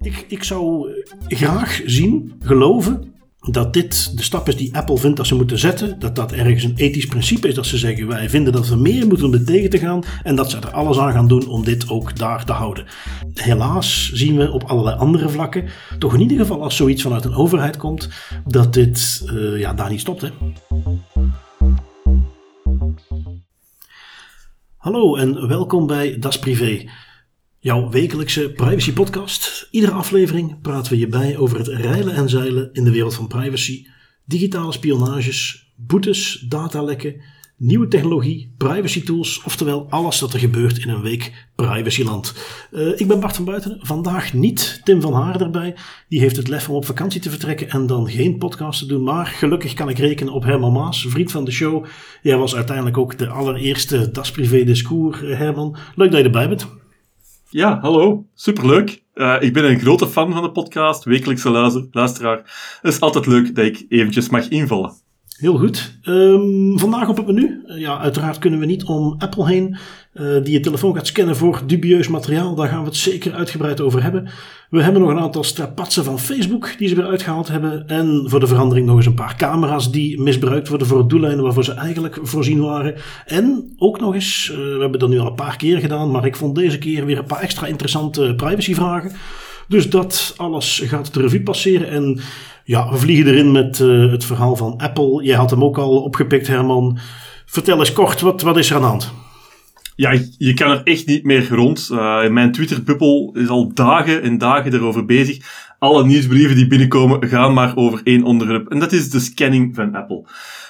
Ik, ik zou graag zien, geloven, dat dit de stap is die Apple vindt dat ze moeten zetten. Dat dat ergens een ethisch principe is. Dat ze zeggen wij vinden dat we meer moeten om dit tegen te gaan. En dat ze er alles aan gaan doen om dit ook daar te houden. Helaas zien we op allerlei andere vlakken, toch in ieder geval als zoiets vanuit een overheid komt, dat dit uh, ja, daar niet stopt. Hè? Hallo en welkom bij Das Privé. Jouw wekelijkse privacy podcast. Iedere aflevering praten we je bij over het reilen en zeilen in de wereld van privacy, digitale spionages, boetes, datalekken, nieuwe technologie, privacy tools, oftewel alles wat er gebeurt in een week privacyland. Uh, ik ben Bart van Buiten, vandaag niet Tim van Haar erbij. Die heeft het lef om op vakantie te vertrekken en dan geen podcast te doen. Maar gelukkig kan ik rekenen op Herman Maas, vriend van de show. Jij was uiteindelijk ook de allereerste Das Privé Discours, eh, Herman. Leuk dat je erbij bent. Ja, hallo. Superleuk. Uh, ik ben een grote fan van de podcast, wekelijkse luisteraar. Het is altijd leuk dat ik eventjes mag invallen. Heel goed. Um, vandaag op het menu. Uh, ja, uiteraard kunnen we niet om Apple heen, uh, die je telefoon gaat scannen voor dubieus materiaal. Daar gaan we het zeker uitgebreid over hebben. We hebben nog een aantal strapatsen van Facebook die ze weer uitgehaald hebben. En voor de verandering nog eens een paar camera's die misbruikt worden voor doeleinden waarvoor ze eigenlijk voorzien waren. En ook nog eens, uh, we hebben dat nu al een paar keer gedaan, maar ik vond deze keer weer een paar extra interessante privacyvragen. Dus dat alles gaat de revue passeren. En ja, we vliegen erin met uh, het verhaal van Apple. Jij had hem ook al opgepikt, Herman. Vertel eens kort, wat, wat is er aan de hand? Ja, je kan er echt niet meer rond. Uh, mijn Twitter-bubbel is al dagen en dagen erover bezig. Alle nieuwsbrieven die binnenkomen gaan maar over één onderwerp. En dat is de scanning van Apple.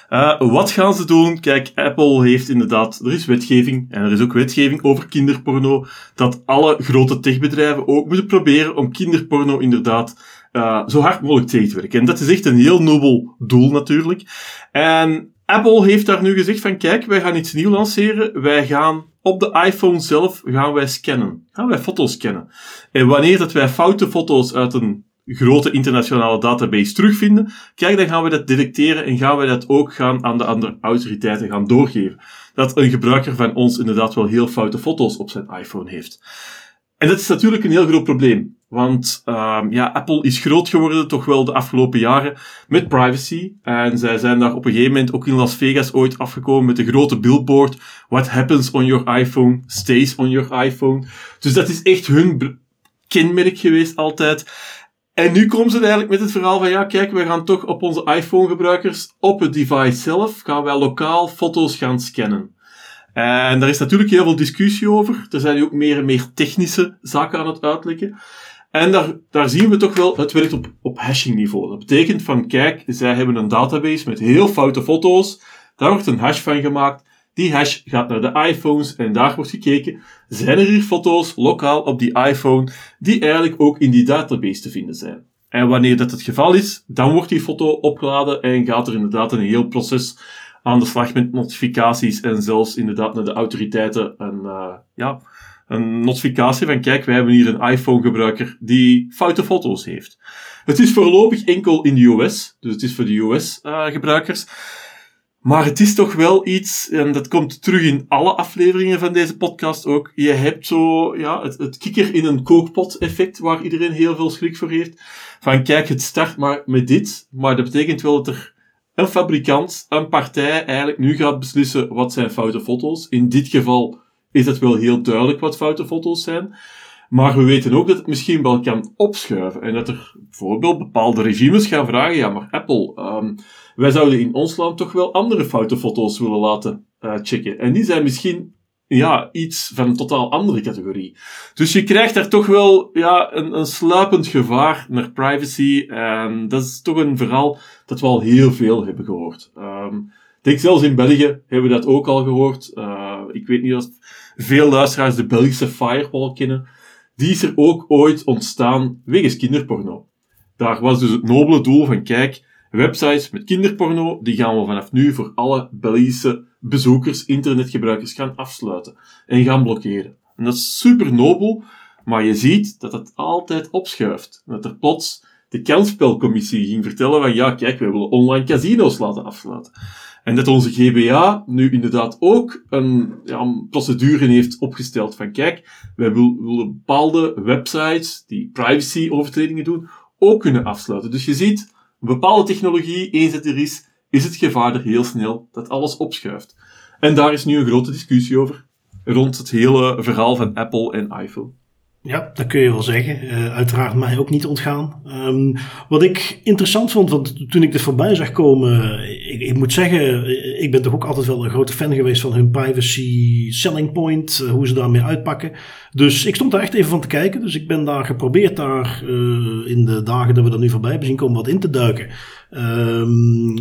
Uh, wat gaan ze doen? Kijk, Apple heeft inderdaad, er is wetgeving en er is ook wetgeving over kinderporno, dat alle grote techbedrijven ook moeten proberen om kinderporno inderdaad uh, zo hard mogelijk tegen te werken. En dat is echt een heel nobel doel natuurlijk. En Apple heeft daar nu gezegd van kijk, wij gaan iets nieuws lanceren. Wij gaan op de iPhone zelf gaan wij scannen. Gaan wij foto's scannen. En wanneer dat wij foute foto's uit een grote internationale database terugvinden, kijk, dan gaan we dat detecteren en gaan we dat ook gaan aan de andere autoriteiten gaan doorgeven. Dat een gebruiker van ons inderdaad wel heel foute foto's op zijn iPhone heeft. En dat is natuurlijk een heel groot probleem. Want um, ja, Apple is groot geworden, toch wel de afgelopen jaren, met privacy. En zij zijn daar op een gegeven moment ook in Las Vegas ooit afgekomen met een grote billboard. What happens on your iPhone, stays on your iPhone. Dus dat is echt hun kenmerk geweest altijd. En nu komen ze eigenlijk met het verhaal van, ja, kijk, we gaan toch op onze iPhone-gebruikers, op het device zelf, gaan wij lokaal foto's gaan scannen. En daar is natuurlijk heel veel discussie over. Er zijn ook meer en meer technische zaken aan het uitleggen. En daar, daar zien we toch wel, het werkt op, op hashing niveau. Dat betekent van, kijk, zij hebben een database met heel foute foto's. Daar wordt een hash van gemaakt. Die hash gaat naar de iPhones en daar wordt gekeken, zijn er hier foto's lokaal op die iPhone die eigenlijk ook in die database te vinden zijn. En wanneer dat het geval is, dan wordt die foto opgeladen en gaat er inderdaad een heel proces aan de slag met notificaties en zelfs inderdaad naar de autoriteiten een, uh, ja, een notificatie van kijk, wij hebben hier een iPhone-gebruiker die foute foto's heeft. Het is voorlopig enkel in de US, dus het is voor de US-gebruikers. Uh, maar het is toch wel iets, en dat komt terug in alle afleveringen van deze podcast ook. Je hebt zo, ja, het, het kikker in een kookpot effect, waar iedereen heel veel schrik voor heeft. Van kijk, het start maar met dit, maar dat betekent wel dat er een fabrikant, een partij eigenlijk nu gaat beslissen wat zijn foute foto's. In dit geval is het wel heel duidelijk wat foute foto's zijn. Maar we weten ook dat het misschien wel kan opschuiven. En dat er bijvoorbeeld bepaalde regimes gaan vragen, ja maar Apple, um, wij zouden in ons land toch wel andere foute foto's willen laten uh, checken. En die zijn misschien ja, iets van een totaal andere categorie. Dus je krijgt daar toch wel ja, een, een sluipend gevaar naar privacy. En dat is toch een verhaal dat we al heel veel hebben gehoord. Um, ik denk zelfs in België hebben we dat ook al gehoord. Uh, ik weet niet of veel luisteraars de Belgische firewall kennen. Die is er ook ooit ontstaan wegens kinderporno. Daar was dus het nobele doel van, kijk, websites met kinderporno, die gaan we vanaf nu voor alle Belgische bezoekers, internetgebruikers gaan afsluiten en gaan blokkeren. En dat is super nobel, maar je ziet dat het altijd opschuift. Dat er plots de kansspelcommissie ging vertellen van ja, kijk, we willen online casino's laten afsluiten. En dat onze GBA nu inderdaad ook een, ja, procedure heeft opgesteld van kijk, wij willen bepaalde websites die privacy-overtredingen doen, ook kunnen afsluiten. Dus je ziet, een bepaalde technologie, eens het er is, is het gevaar er heel snel dat alles opschuift. En daar is nu een grote discussie over, rond het hele verhaal van Apple en iPhone. Ja, dat kun je wel zeggen. Uh, uiteraard mij ook niet ontgaan. Um, wat ik interessant vond, want toen ik dit voorbij zag komen, ik, ik, moet zeggen, ik ben toch ook altijd wel een grote fan geweest van hun privacy selling point, uh, hoe ze daarmee uitpakken. Dus ik stond daar echt even van te kijken. Dus ik ben daar geprobeerd daar in de dagen dat we er nu voorbij hebben zien komen wat in te duiken. Um,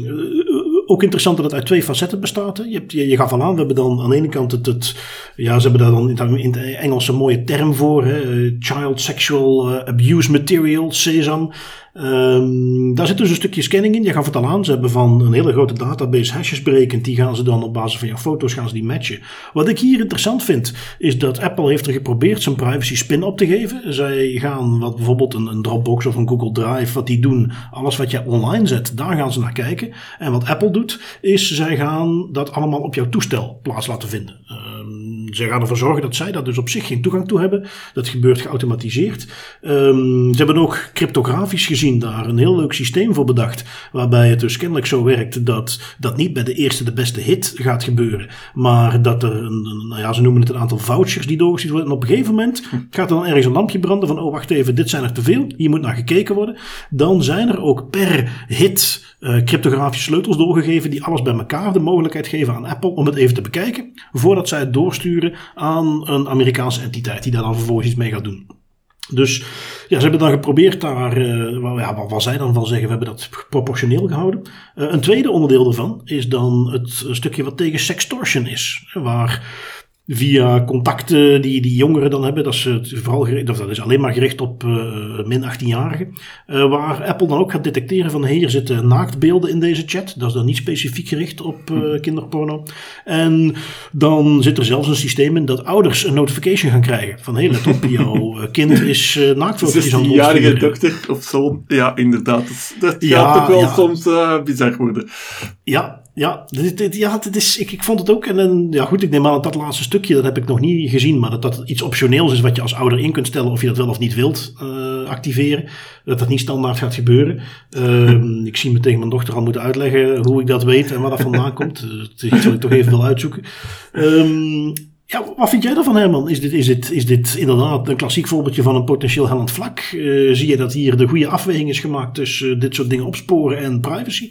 ook interessant dat het uit twee facetten bestaat. Je, hebt, je, je gaf aan, we hebben dan aan de ene kant het, ja, ze hebben daar dan in het Engels een mooie term voor, hè, child sexual eh, abuse material, SESAM. Um, daar zit dus een stukje scanning in. Je gaf het al aan. Ze hebben van een hele grote database hashes berekend. Die gaan ze dan op basis van jouw foto's gaan ze die matchen. Wat ik hier interessant vind, is dat Apple heeft er geprobeerd zijn privacy spin op te geven. Zij gaan wat bijvoorbeeld een, een Dropbox of een Google Drive, wat die doen, alles wat je online zet, daar gaan ze naar kijken. En wat Apple doet, is zij gaan dat allemaal op jouw toestel plaats laten vinden. Um, zij gaan ervoor zorgen dat zij daar dus op zich geen toegang toe hebben. Dat gebeurt geautomatiseerd. Um, ze hebben ook cryptografisch gezien daar een heel leuk systeem voor bedacht. Waarbij het dus kennelijk zo werkt dat dat niet bij de eerste de beste hit gaat gebeuren. Maar dat er, een, nou ja, ze noemen het een aantal vouchers die doorgestuurd worden. En op een gegeven moment gaat er dan ergens een lampje branden van, oh wacht even, dit zijn er te veel. Hier moet naar gekeken worden. Dan zijn er ook per hit uh, cryptografische sleutels doorgegeven die alles bij elkaar de mogelijkheid geven aan Apple om het even te bekijken. Voordat zij het doorsturen aan een Amerikaanse entiteit die daar dan vervolgens iets mee gaat doen. Dus ja, ze hebben dan geprobeerd daar, uh, ja, wat, wat zij dan van zeggen, we hebben dat proportioneel gehouden. Uh, een tweede onderdeel daarvan is dan het stukje wat tegen sextortion is. Waar via contacten die die jongeren dan hebben. Dat is, vooral gericht, of dat is alleen maar gericht op uh, min 18-jarigen. Uh, waar Apple dan ook gaat detecteren van hier zitten naaktbeelden in deze chat. Dat is dan niet specifiek gericht op uh, kinderporno. En dan zit er zelfs een systeem in dat ouders een notification gaan krijgen. Van hé, let op, jouw kind is uh, naaktfoto's aan het jarige dochter of zo. Ja, inderdaad. Dat, dat ja, gaat ook wel ja. soms bizar worden. Ja, ja, dit, ja dit is, ik, ik vond het ook. En, en ja, goed, ik neem aan dat dat laatste stukje, dat heb ik nog niet gezien. Maar dat dat iets optioneels is wat je als ouder in kunt stellen of je dat wel of niet wilt uh, activeren. Dat dat niet standaard gaat gebeuren. Uh, ik zie me tegen mijn dochter al moeten uitleggen hoe ik dat weet en waar dat vandaan komt. Is iets wat ik toch even wil uitzoeken. Um, ja, wat vind jij daarvan, Herman? Is dit, is, dit, is dit inderdaad een klassiek voorbeeldje van een potentieel hellend vlak? Uh, zie je dat hier de goede afweging is gemaakt tussen dit soort dingen opsporen en privacy?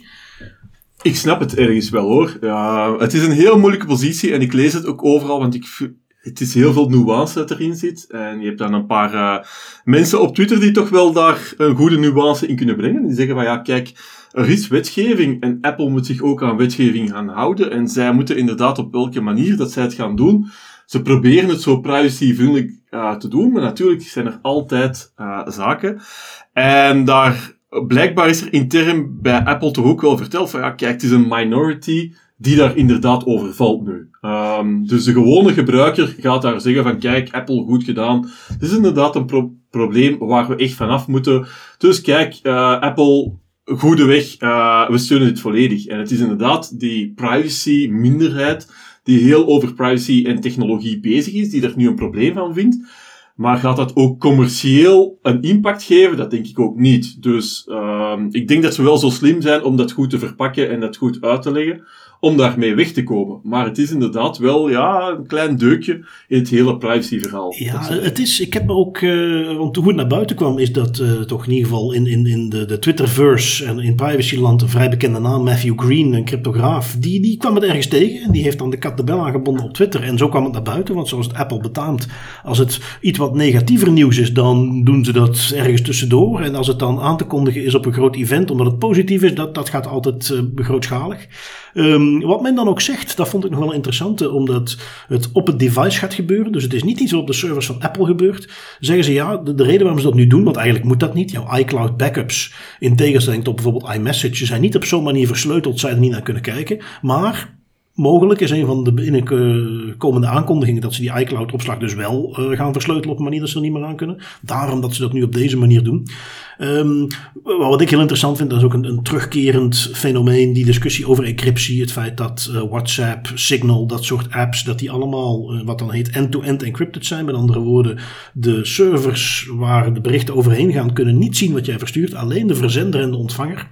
Ik snap het ergens wel hoor. Ja, het is een heel moeilijke positie en ik lees het ook overal, want ik, het is heel veel nuance dat erin zit. En je hebt dan een paar uh, mensen op Twitter die toch wel daar een goede nuance in kunnen brengen. Die zeggen van ja, kijk, er is wetgeving en Apple moet zich ook aan wetgeving gaan houden. En zij moeten inderdaad op welke manier dat zij het gaan doen. Ze proberen het zo privacyvriendelijk uh, te doen, maar natuurlijk zijn er altijd uh, zaken. En daar blijkbaar is er intern bij Apple toch ook wel verteld van ja, kijk, het is een minority die daar inderdaad over valt nu. Um, dus de gewone gebruiker gaat daar zeggen van kijk, Apple goed gedaan. Het is inderdaad een pro probleem waar we echt vanaf moeten. Dus kijk, uh, Apple, goede weg, uh, we steunen dit volledig. En het is inderdaad die privacy minderheid die heel over privacy en technologie bezig is, die er nu een probleem van vindt. Maar gaat dat ook commercieel een impact geven? Dat denk ik ook niet. Dus uh, ik denk dat ze wel zo slim zijn om dat goed te verpakken en dat goed uit te leggen om daarmee weg te komen. Maar het is inderdaad wel ja, een klein deukje in het hele privacyverhaal. Ja, het is, ik heb me ook, uh, want hoe het naar buiten kwam, is dat uh, toch in ieder geval in, in, in de, de Twitterverse en in privacyland een vrij bekende naam, Matthew Green, een cryptograaf, die, die kwam het ergens tegen en die heeft dan de kat de bel aangebonden op Twitter. En zo kwam het naar buiten, want zoals het Apple betaamt, als het iets wat negatiever nieuws is, dan doen ze dat ergens tussendoor. En als het dan aan te kondigen is op een groot event, omdat het positief is, dat, dat gaat altijd uh, grootschalig. Um, wat men dan ook zegt, dat vond ik nog wel interessant, omdat het op het device gaat gebeuren. Dus het is niet iets wat op de servers van Apple gebeurt. Zeggen ze ja, de, de reden waarom ze dat nu doen, want eigenlijk moet dat niet. Jouw iCloud backups, in tegenstelling tot bijvoorbeeld iMessage, zijn niet op zo'n manier versleuteld, zij er niet naar kunnen kijken. Maar mogelijk is een van de binnenkomende aankondigingen dat ze die iCloud-opslag dus wel uh, gaan versleutelen op een manier dat ze er niet meer aan kunnen. Daarom dat ze dat nu op deze manier doen. Um, wat ik heel interessant vind, dat is ook een, terugkerend fenomeen, die discussie over encryptie. Het feit dat uh, WhatsApp, Signal, dat soort apps, dat die allemaal wat dan heet end-to-end encrypted zijn. Met andere woorden, de servers waar de berichten overheen gaan, kunnen niet zien wat jij verstuurt, alleen de verzender en de ontvanger.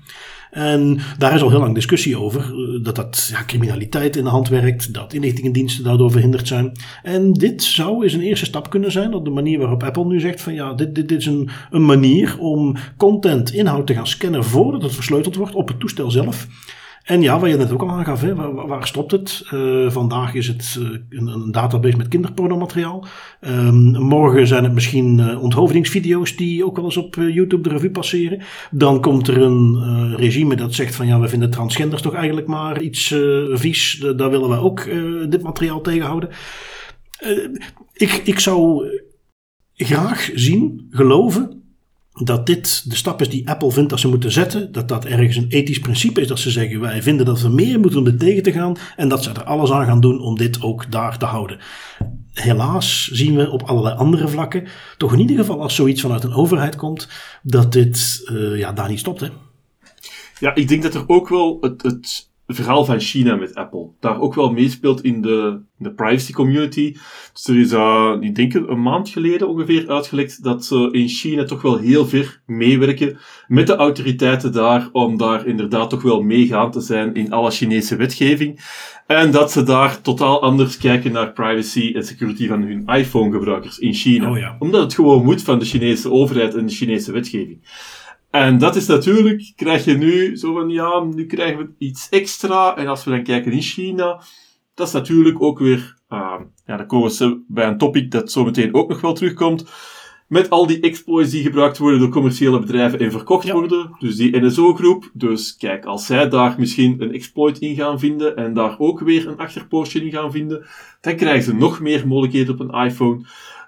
En daar is al heel lang discussie over. Eh, dat dat criminaliteit in de hand werkt. Dat inlichtingendiensten daardoor verhinderd zijn. En dit zou eens een eerste stap kunnen zijn. Op de manier waarop Apple nu zegt van ja, dit, dit, dit is een, een manier om content, inhoud te gaan scannen voordat het versleuteld wordt op het toestel zelf. En ja, wat je net ook al aangaf, waar, stopt het? Uh, vandaag is het uh, een, een, database met kinderpornomateriaal. Um, morgen zijn het misschien uh, onthoofdingsvideo's die ook wel eens op YouTube de revue passeren. Dan komt er een regime dat zegt van ja, we vinden transgenders toch eigenlijk maar iets vies. daar willen wij ook dit materiaal tegenhouden. ik, ik zou graag zien, geloven dat dit de stap is die Apple vindt dat ze moeten zetten. Dat dat ergens een ethisch principe is. Dat ze zeggen wij vinden dat we meer moeten om dit tegen te gaan. En dat ze er alles aan gaan doen om dit ook daar te houden. Helaas zien we op allerlei andere vlakken, toch in ieder geval als zoiets vanuit een overheid komt, dat dit uh, ja, daar niet stopt. Hè? Ja, ik denk dat er ook wel het, het verhaal van China met Apple daar ook wel meespeelt in de, de privacy community. Dus er is, uh, ik denk een maand geleden ongeveer uitgelekt dat ze in China toch wel heel ver meewerken met de autoriteiten daar, om daar inderdaad toch wel meegaan te zijn in alle Chinese wetgeving. En dat ze daar totaal anders kijken naar privacy en security van hun iPhone-gebruikers in China. Oh ja. Omdat het gewoon moet van de Chinese overheid en de Chinese wetgeving. En dat is natuurlijk, krijg je nu zo van, ja, nu krijgen we iets extra. En als we dan kijken in China, dat is natuurlijk ook weer, uh, ja, dan komen we bij een topic dat zo meteen ook nog wel terugkomt. Met al die exploits die gebruikt worden door commerciële bedrijven en verkocht worden. Dus die NSO-groep. Dus kijk, als zij daar misschien een exploit in gaan vinden en daar ook weer een achterpoortje in gaan vinden, dan krijgen ze nog meer mogelijkheden op een iPhone.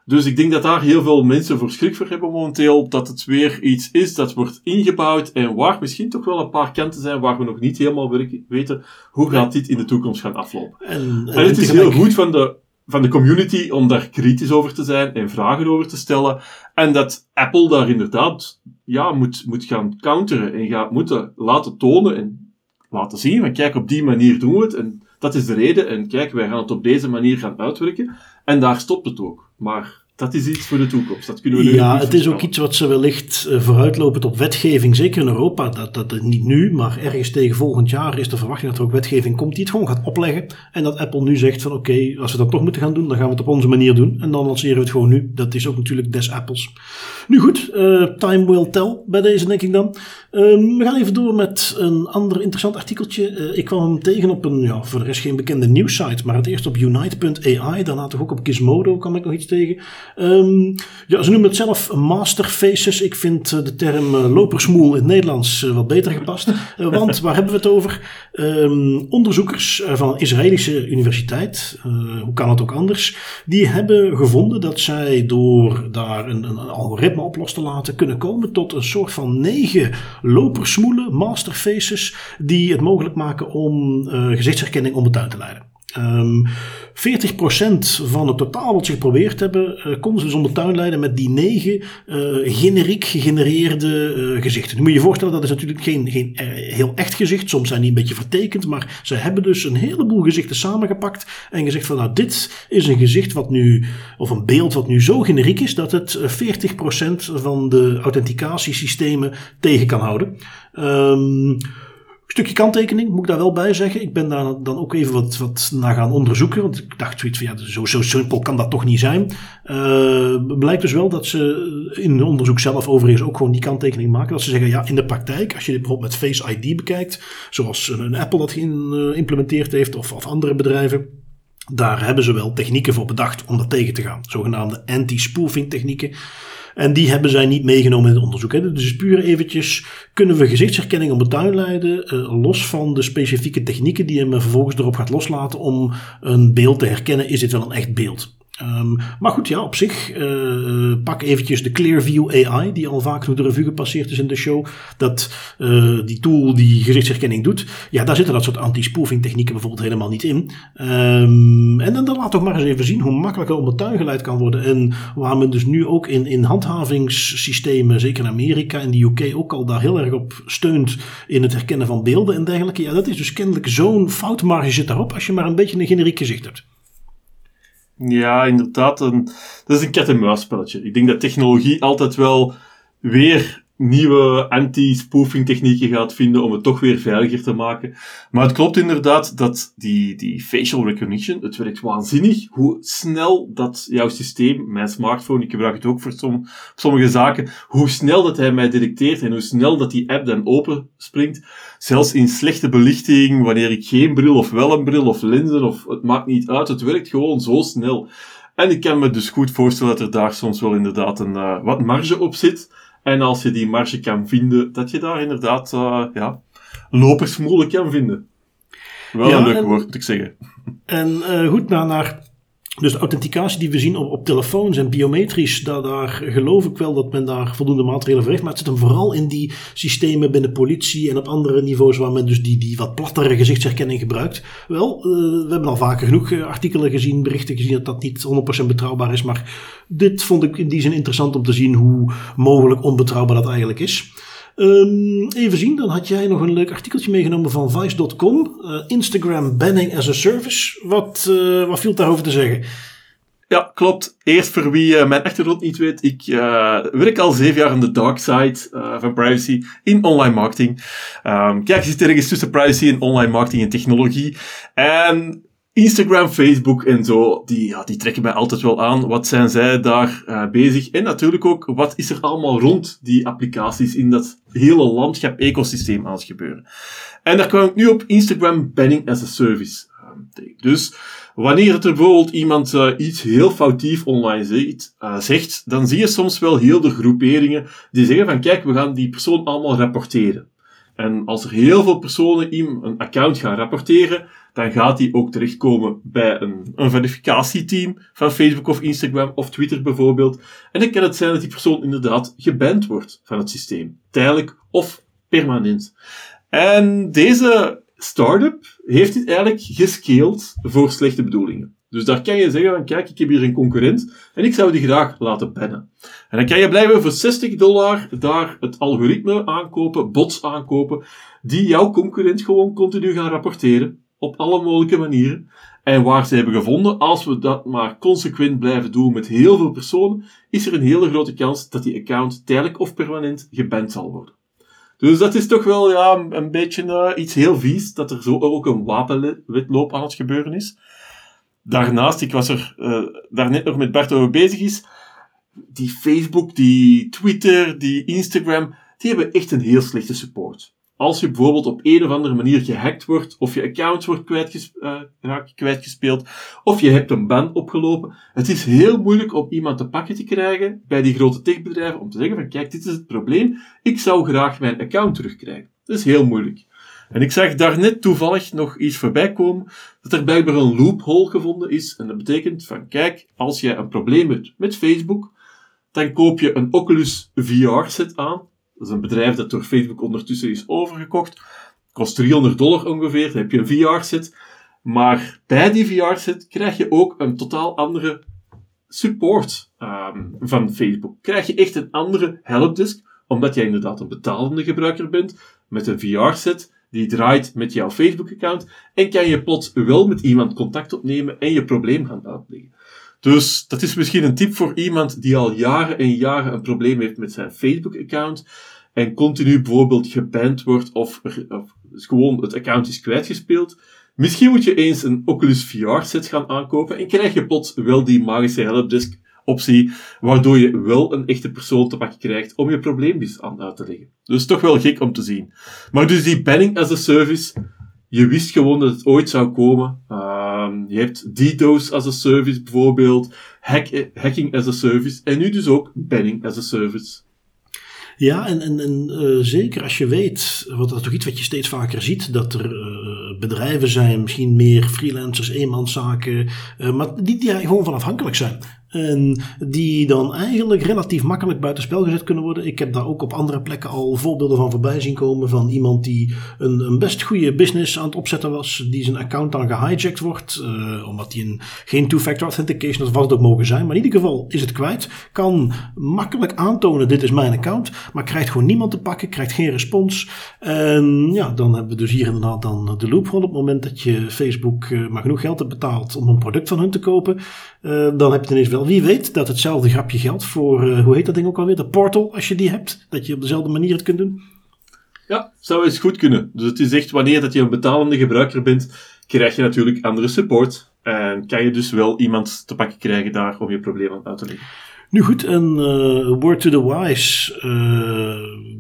Dus ik denk dat daar heel veel mensen voor schrik voor hebben momenteel. Dat het weer iets is dat wordt ingebouwd en waar misschien toch wel een paar kanten zijn waar we nog niet helemaal weten hoe gaat dit in de toekomst gaan aflopen. En, en, het is heel goed van de, van de community om daar kritisch over te zijn en vragen over te stellen. En dat Apple daar inderdaad ja, moet, moet gaan counteren en gaat moeten laten tonen en laten zien van kijk, op die manier doen we het. En dat is de reden. En kijk, wij gaan het op deze manier gaan uitwerken. En daar stopt het ook. Maar dat is iets voor de toekomst. Dat kunnen we nu ja, het is ook iets wat ze wellicht uh, vooruitlopend op wetgeving, zeker in Europa, dat, dat niet nu, maar ergens tegen volgend jaar is de verwachting dat er ook wetgeving komt die het gewoon gaat opleggen. En dat Apple nu zegt van oké, als we dat toch moeten gaan doen, dan gaan we het op onze manier doen. En dan lanceren we het gewoon nu. Dat is ook natuurlijk des Apples. Nu goed, uh, time will tell bij deze denk ik dan. Um, we gaan even door met een ander interessant artikeltje. Uh, ik kwam hem tegen op een, ja, voor de rest geen bekende nieuwssite, maar het eerst op Unite.ai, daarna toch ook op Gizmodo kwam ik nog iets tegen. Um, ja, ze noemen het zelf masterfaces. Ik vind eh, de term lopersmoel in het Nederlands wat beter gepast. want waar hebben we het over? Um, onderzoekers van een Israëlische universiteit, hoe kan het ook anders, die hebben gevonden dat zij door daar een, een, algoritme los te laten kunnen komen tot een soort van negen lopersmoelen, masterfaces, die het mogelijk maken om gezichtsherkenning onbetuin te leiden. Um, 40% van het totaal wat ze geprobeerd hebben, uh, konden ze dus onder tuin leiden met die negen uh, generiek gegenereerde uh, gezichten. Nu moet je je voorstellen, dat is natuurlijk geen, geen heel echt gezicht. Soms zijn die een beetje vertekend, maar ze hebben dus een heleboel gezichten samengepakt en gezegd van nou, dit is een gezicht wat nu, of een beeld wat nu zo generiek is dat het 40% van de authenticatiesystemen tegen kan houden. Um, Stukje kanttekening moet ik daar wel bij zeggen. Ik ben daar dan ook even wat, wat naar gaan onderzoeken. Want ik dacht zoiets van ja, zo, zo simpel kan dat toch niet zijn. Uh, blijkt dus wel dat ze in het onderzoek zelf overigens ook gewoon die kanttekening maken. Dat ze zeggen ja, in de praktijk, als je dit bijvoorbeeld met Face ID bekijkt, zoals een, Apple dat geïmplementeerd heeft of, of andere bedrijven. Daar hebben ze wel technieken voor bedacht om dat tegen te gaan. Zogenaamde anti-spoofing technieken. En die hebben zij niet meegenomen in het onderzoek. Hè. Dus puur eventjes, kunnen we gezichtsherkenning op het tuin leiden, uh, los van de specifieke technieken die hem vervolgens erop gaat loslaten om een beeld te herkennen, is dit wel een echt beeld. Ehm, maar goed, ja, op zich, uh, pak eventjes de Clearview AI, die al vaak door de revue gepasseerd is in de show. Dat, uh, die tool die gezichtsherkenning doet, ja, daar zitten dat soort anti-spoofing technieken bijvoorbeeld helemaal niet in. Um, en dan, dan laat toch maar eens even zien hoe makkelijker om het tuin geleid kan worden. En waar men dus nu ook in, in handhavingssystemen, zeker in Amerika en de UK, ook al daar heel erg op steunt in het herkennen van beelden en dergelijke. Ja, dat is dus kennelijk zo'n foutmarge zit daarop als je maar een beetje een generiek gezicht hebt. Ja, inderdaad. Een, dat is een kat-en-muisspelletje. Ik denk dat technologie altijd wel weer nieuwe anti-spoofing technieken gaat vinden om het toch weer veiliger te maken. Maar het klopt inderdaad dat die, die facial recognition, het werkt waanzinnig. Hoe snel dat jouw systeem, mijn smartphone, ik gebruik het ook voor som, sommige zaken, hoe snel dat hij mij detecteert en hoe snel dat die app dan open springt. Zelfs in slechte belichting, wanneer ik geen bril of wel een bril of lenzen of het maakt niet uit, het werkt gewoon zo snel. En ik kan me dus goed voorstellen dat er daar soms wel inderdaad een uh, wat marge op zit. En als je die marge kan vinden, dat je daar inderdaad uh, ja, lopers moeilijk kan vinden. Wel een leuk woord, moet ik zeggen. En uh, goed, naar, naar dus de authenticatie die we zien op, op telefoons en biometrisch, daar, daar geloof ik wel dat men daar voldoende maatregelen voor. Maar het zit hem vooral in die systemen binnen politie en op andere niveaus waar men dus die, die wat plattere gezichtsherkenning gebruikt. Wel, uh, we hebben al vaker genoeg artikelen gezien, berichten gezien dat dat niet 100% betrouwbaar is. Maar dit vond ik in die zin interessant om te zien hoe mogelijk onbetrouwbaar dat eigenlijk is. Um, even zien, dan had jij nog een leuk artikeltje meegenomen van Vice.com. Uh, Instagram banning as a service. Wat, uh, wat viel daarover te zeggen? Ja, klopt. Eerst voor wie uh, mijn achtergrond niet weet, ik werk al zeven jaar aan de dark side van privacy in online marketing. Um, kijk, je zit ergens tussen privacy en online marketing en technologie. En Instagram, Facebook en zo, die, ja, die trekken mij altijd wel aan. Wat zijn zij daar uh, bezig? En natuurlijk ook, wat is er allemaal rond die applicaties in dat hele landschap ecosysteem aan het gebeuren? En daar kwam ik nu op Instagram Banning as a Service uh, Dus wanneer er bijvoorbeeld iemand uh, iets heel foutief online ziet, zegt, dan zie je soms wel heel de groeperingen die zeggen van kijk, we gaan die persoon allemaal rapporteren. En als er heel veel personen een account gaan rapporteren, dan gaat die ook terechtkomen bij een, een verificatieteam van Facebook of Instagram of Twitter bijvoorbeeld. En dan kan het zijn dat die persoon inderdaad geband wordt van het systeem. Tijdelijk of permanent. En deze start-up heeft dit eigenlijk gescaled voor slechte bedoelingen. Dus daar kan je zeggen van, kijk, ik heb hier een concurrent en ik zou die graag laten bannen. En dan kan je blijven voor 60 dollar daar het algoritme aankopen, bots aankopen, die jouw concurrent gewoon continu gaan rapporteren op alle mogelijke manieren. En waar ze hebben gevonden, als we dat maar consequent blijven doen met heel veel personen, is er een hele grote kans dat die account tijdelijk of permanent geband zal worden. Dus dat is toch wel ja, een beetje uh, iets heel vies, dat er zo ook een wapenwetloop aan het gebeuren is. Daarnaast, ik was er uh, daar net nog met Bart over bezig is, die Facebook, die Twitter, die Instagram, die hebben echt een heel slechte support. Als je bijvoorbeeld op een of andere manier gehackt wordt, of je account wordt uh, kwijtgespeeld, of je hebt een ban opgelopen, het is heel moeilijk om iemand te pakken te krijgen bij die grote techbedrijven om te zeggen van kijk, dit is het probleem, ik zou graag mijn account terugkrijgen. Dat is heel moeilijk. En ik zag daar net toevallig nog iets voorbij komen, dat er blijkbaar een loophole gevonden is. En dat betekent van, kijk, als jij een probleem hebt met Facebook, dan koop je een Oculus VR-set aan. Dat is een bedrijf dat door Facebook ondertussen is overgekocht. Kost 300 dollar ongeveer, dan heb je een VR-set. Maar bij die VR-set krijg je ook een totaal andere support um, van Facebook. Krijg je echt een andere helpdesk, omdat jij inderdaad een betalende gebruiker bent met een VR-set die draait met jouw Facebook-account en kan je plots wel met iemand contact opnemen en je probleem gaan uitleggen. Dus dat is misschien een tip voor iemand die al jaren en jaren een probleem heeft met zijn Facebook-account en continu bijvoorbeeld geband wordt of, of gewoon het account is kwijtgespeeld. Misschien moet je eens een Oculus VR-set gaan aankopen en krijg je plots wel die magische helpdesk optie, waardoor je wel een echte persoon te pakken krijgt om je probleem aan uit te leggen. Dus toch wel gek om te zien. Maar dus die banning as a service, je wist gewoon dat het ooit zou komen. Um, je hebt DDoS as a service bijvoorbeeld, hack, hacking as a service en nu dus ook banning as a service. Ja, en, en, uh, zeker als je weet, wat dat is toch iets wat je steeds vaker ziet, dat er uh, bedrijven zijn, misschien meer freelancers, eenmanszaken, uh, maar die, die gewoon van afhankelijk zijn. En die dan eigenlijk relatief makkelijk buitenspel gezet kunnen worden. Ik heb daar ook op andere plekken al voorbeelden van voorbij zien komen. Van iemand die een, een best goede business aan het opzetten was. Die zijn account dan gehijacked wordt. Uh, omdat hij een, geen two-factor authentication, dat wat het ook mogen zijn. Maar in ieder geval is het kwijt. Kan makkelijk aantonen, dit is mijn account. Maar krijgt gewoon niemand te pakken. Krijgt geen respons. En ja, dan hebben we dus hier inderdaad dan de loophole. Op het moment dat je Facebook uh, maar genoeg geld hebt betaald om een product van hun te kopen. Uh, dan heb je ineens wel wie weet dat hetzelfde grapje geldt voor, uh, hoe heet dat ding ook alweer? De portal, als je die hebt. Dat je op dezelfde manier het kunt doen. Ja, zou eens goed kunnen. Dus het is echt wanneer dat je een betalende gebruiker bent, krijg je natuurlijk andere support. En kan je dus wel iemand te pakken krijgen daar om je probleem aan uit te leggen. Nu goed, een uh, word to the wise. Uh,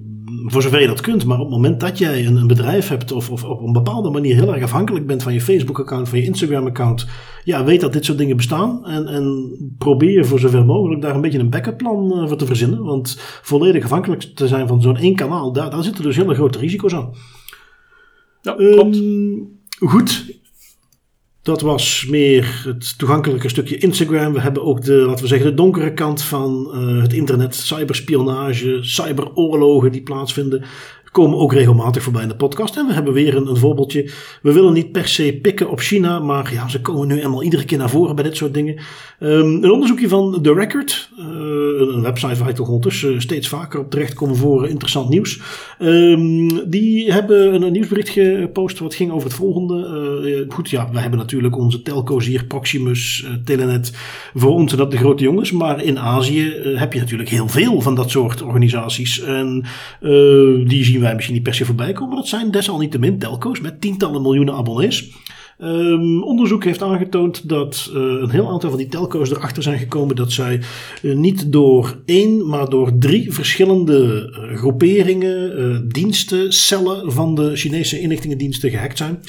voor zover je dat kunt. Maar op het moment dat jij een, een bedrijf hebt of, of, op een bepaalde manier heel erg afhankelijk bent van je Facebook-account, van je Instagram-account, ja, weet dat dit soort dingen bestaan. En, en probeer voor zover mogelijk daar een beetje een backup plan uh, voor te verzinnen. Want volledig afhankelijk te zijn van zo'n één kanaal, daar, daar zitten dus hele grote risico's aan. Ja, klopt. Um, goed, dat was meer het toegankelijke stukje Instagram. We hebben ook de, laten we zeggen, de donkere kant van uh, het internet. Cyberspionage, cyberoorlogen die plaatsvinden. Komen ook regelmatig voorbij in de podcast. En we hebben weer een, een voorbeeldje. We willen niet per se pikken op China. Maar ja, ze komen nu eenmaal iedere keer naar voren bij dit soort dingen. Um, een onderzoekje van The Record. Uh, een website waar ik toch ondertussen steeds vaker op terecht kom voor interessant nieuws. Um, die hebben een, nieuwsbericht gepost wat ging over het volgende. Goed, ja, wij hebben natuurlijk onze telco's hier, Proximus, Telenet. Voor ons zijn dat de grote jongens. Maar in Azië heb je natuurlijk heel veel van dat soort organisaties. En die zien misschien niet per se voorbij komen. Maar dat zijn desalniettemin telco's met tientallen miljoenen abonnees. Um, onderzoek heeft aangetoond dat uh, een heel aantal van die telco's erachter zijn gekomen dat zij uh, niet door één, maar door drie verschillende uh, groeperingen, diensten, cellen van de Chinese inlichtingendiensten gehackt zijn.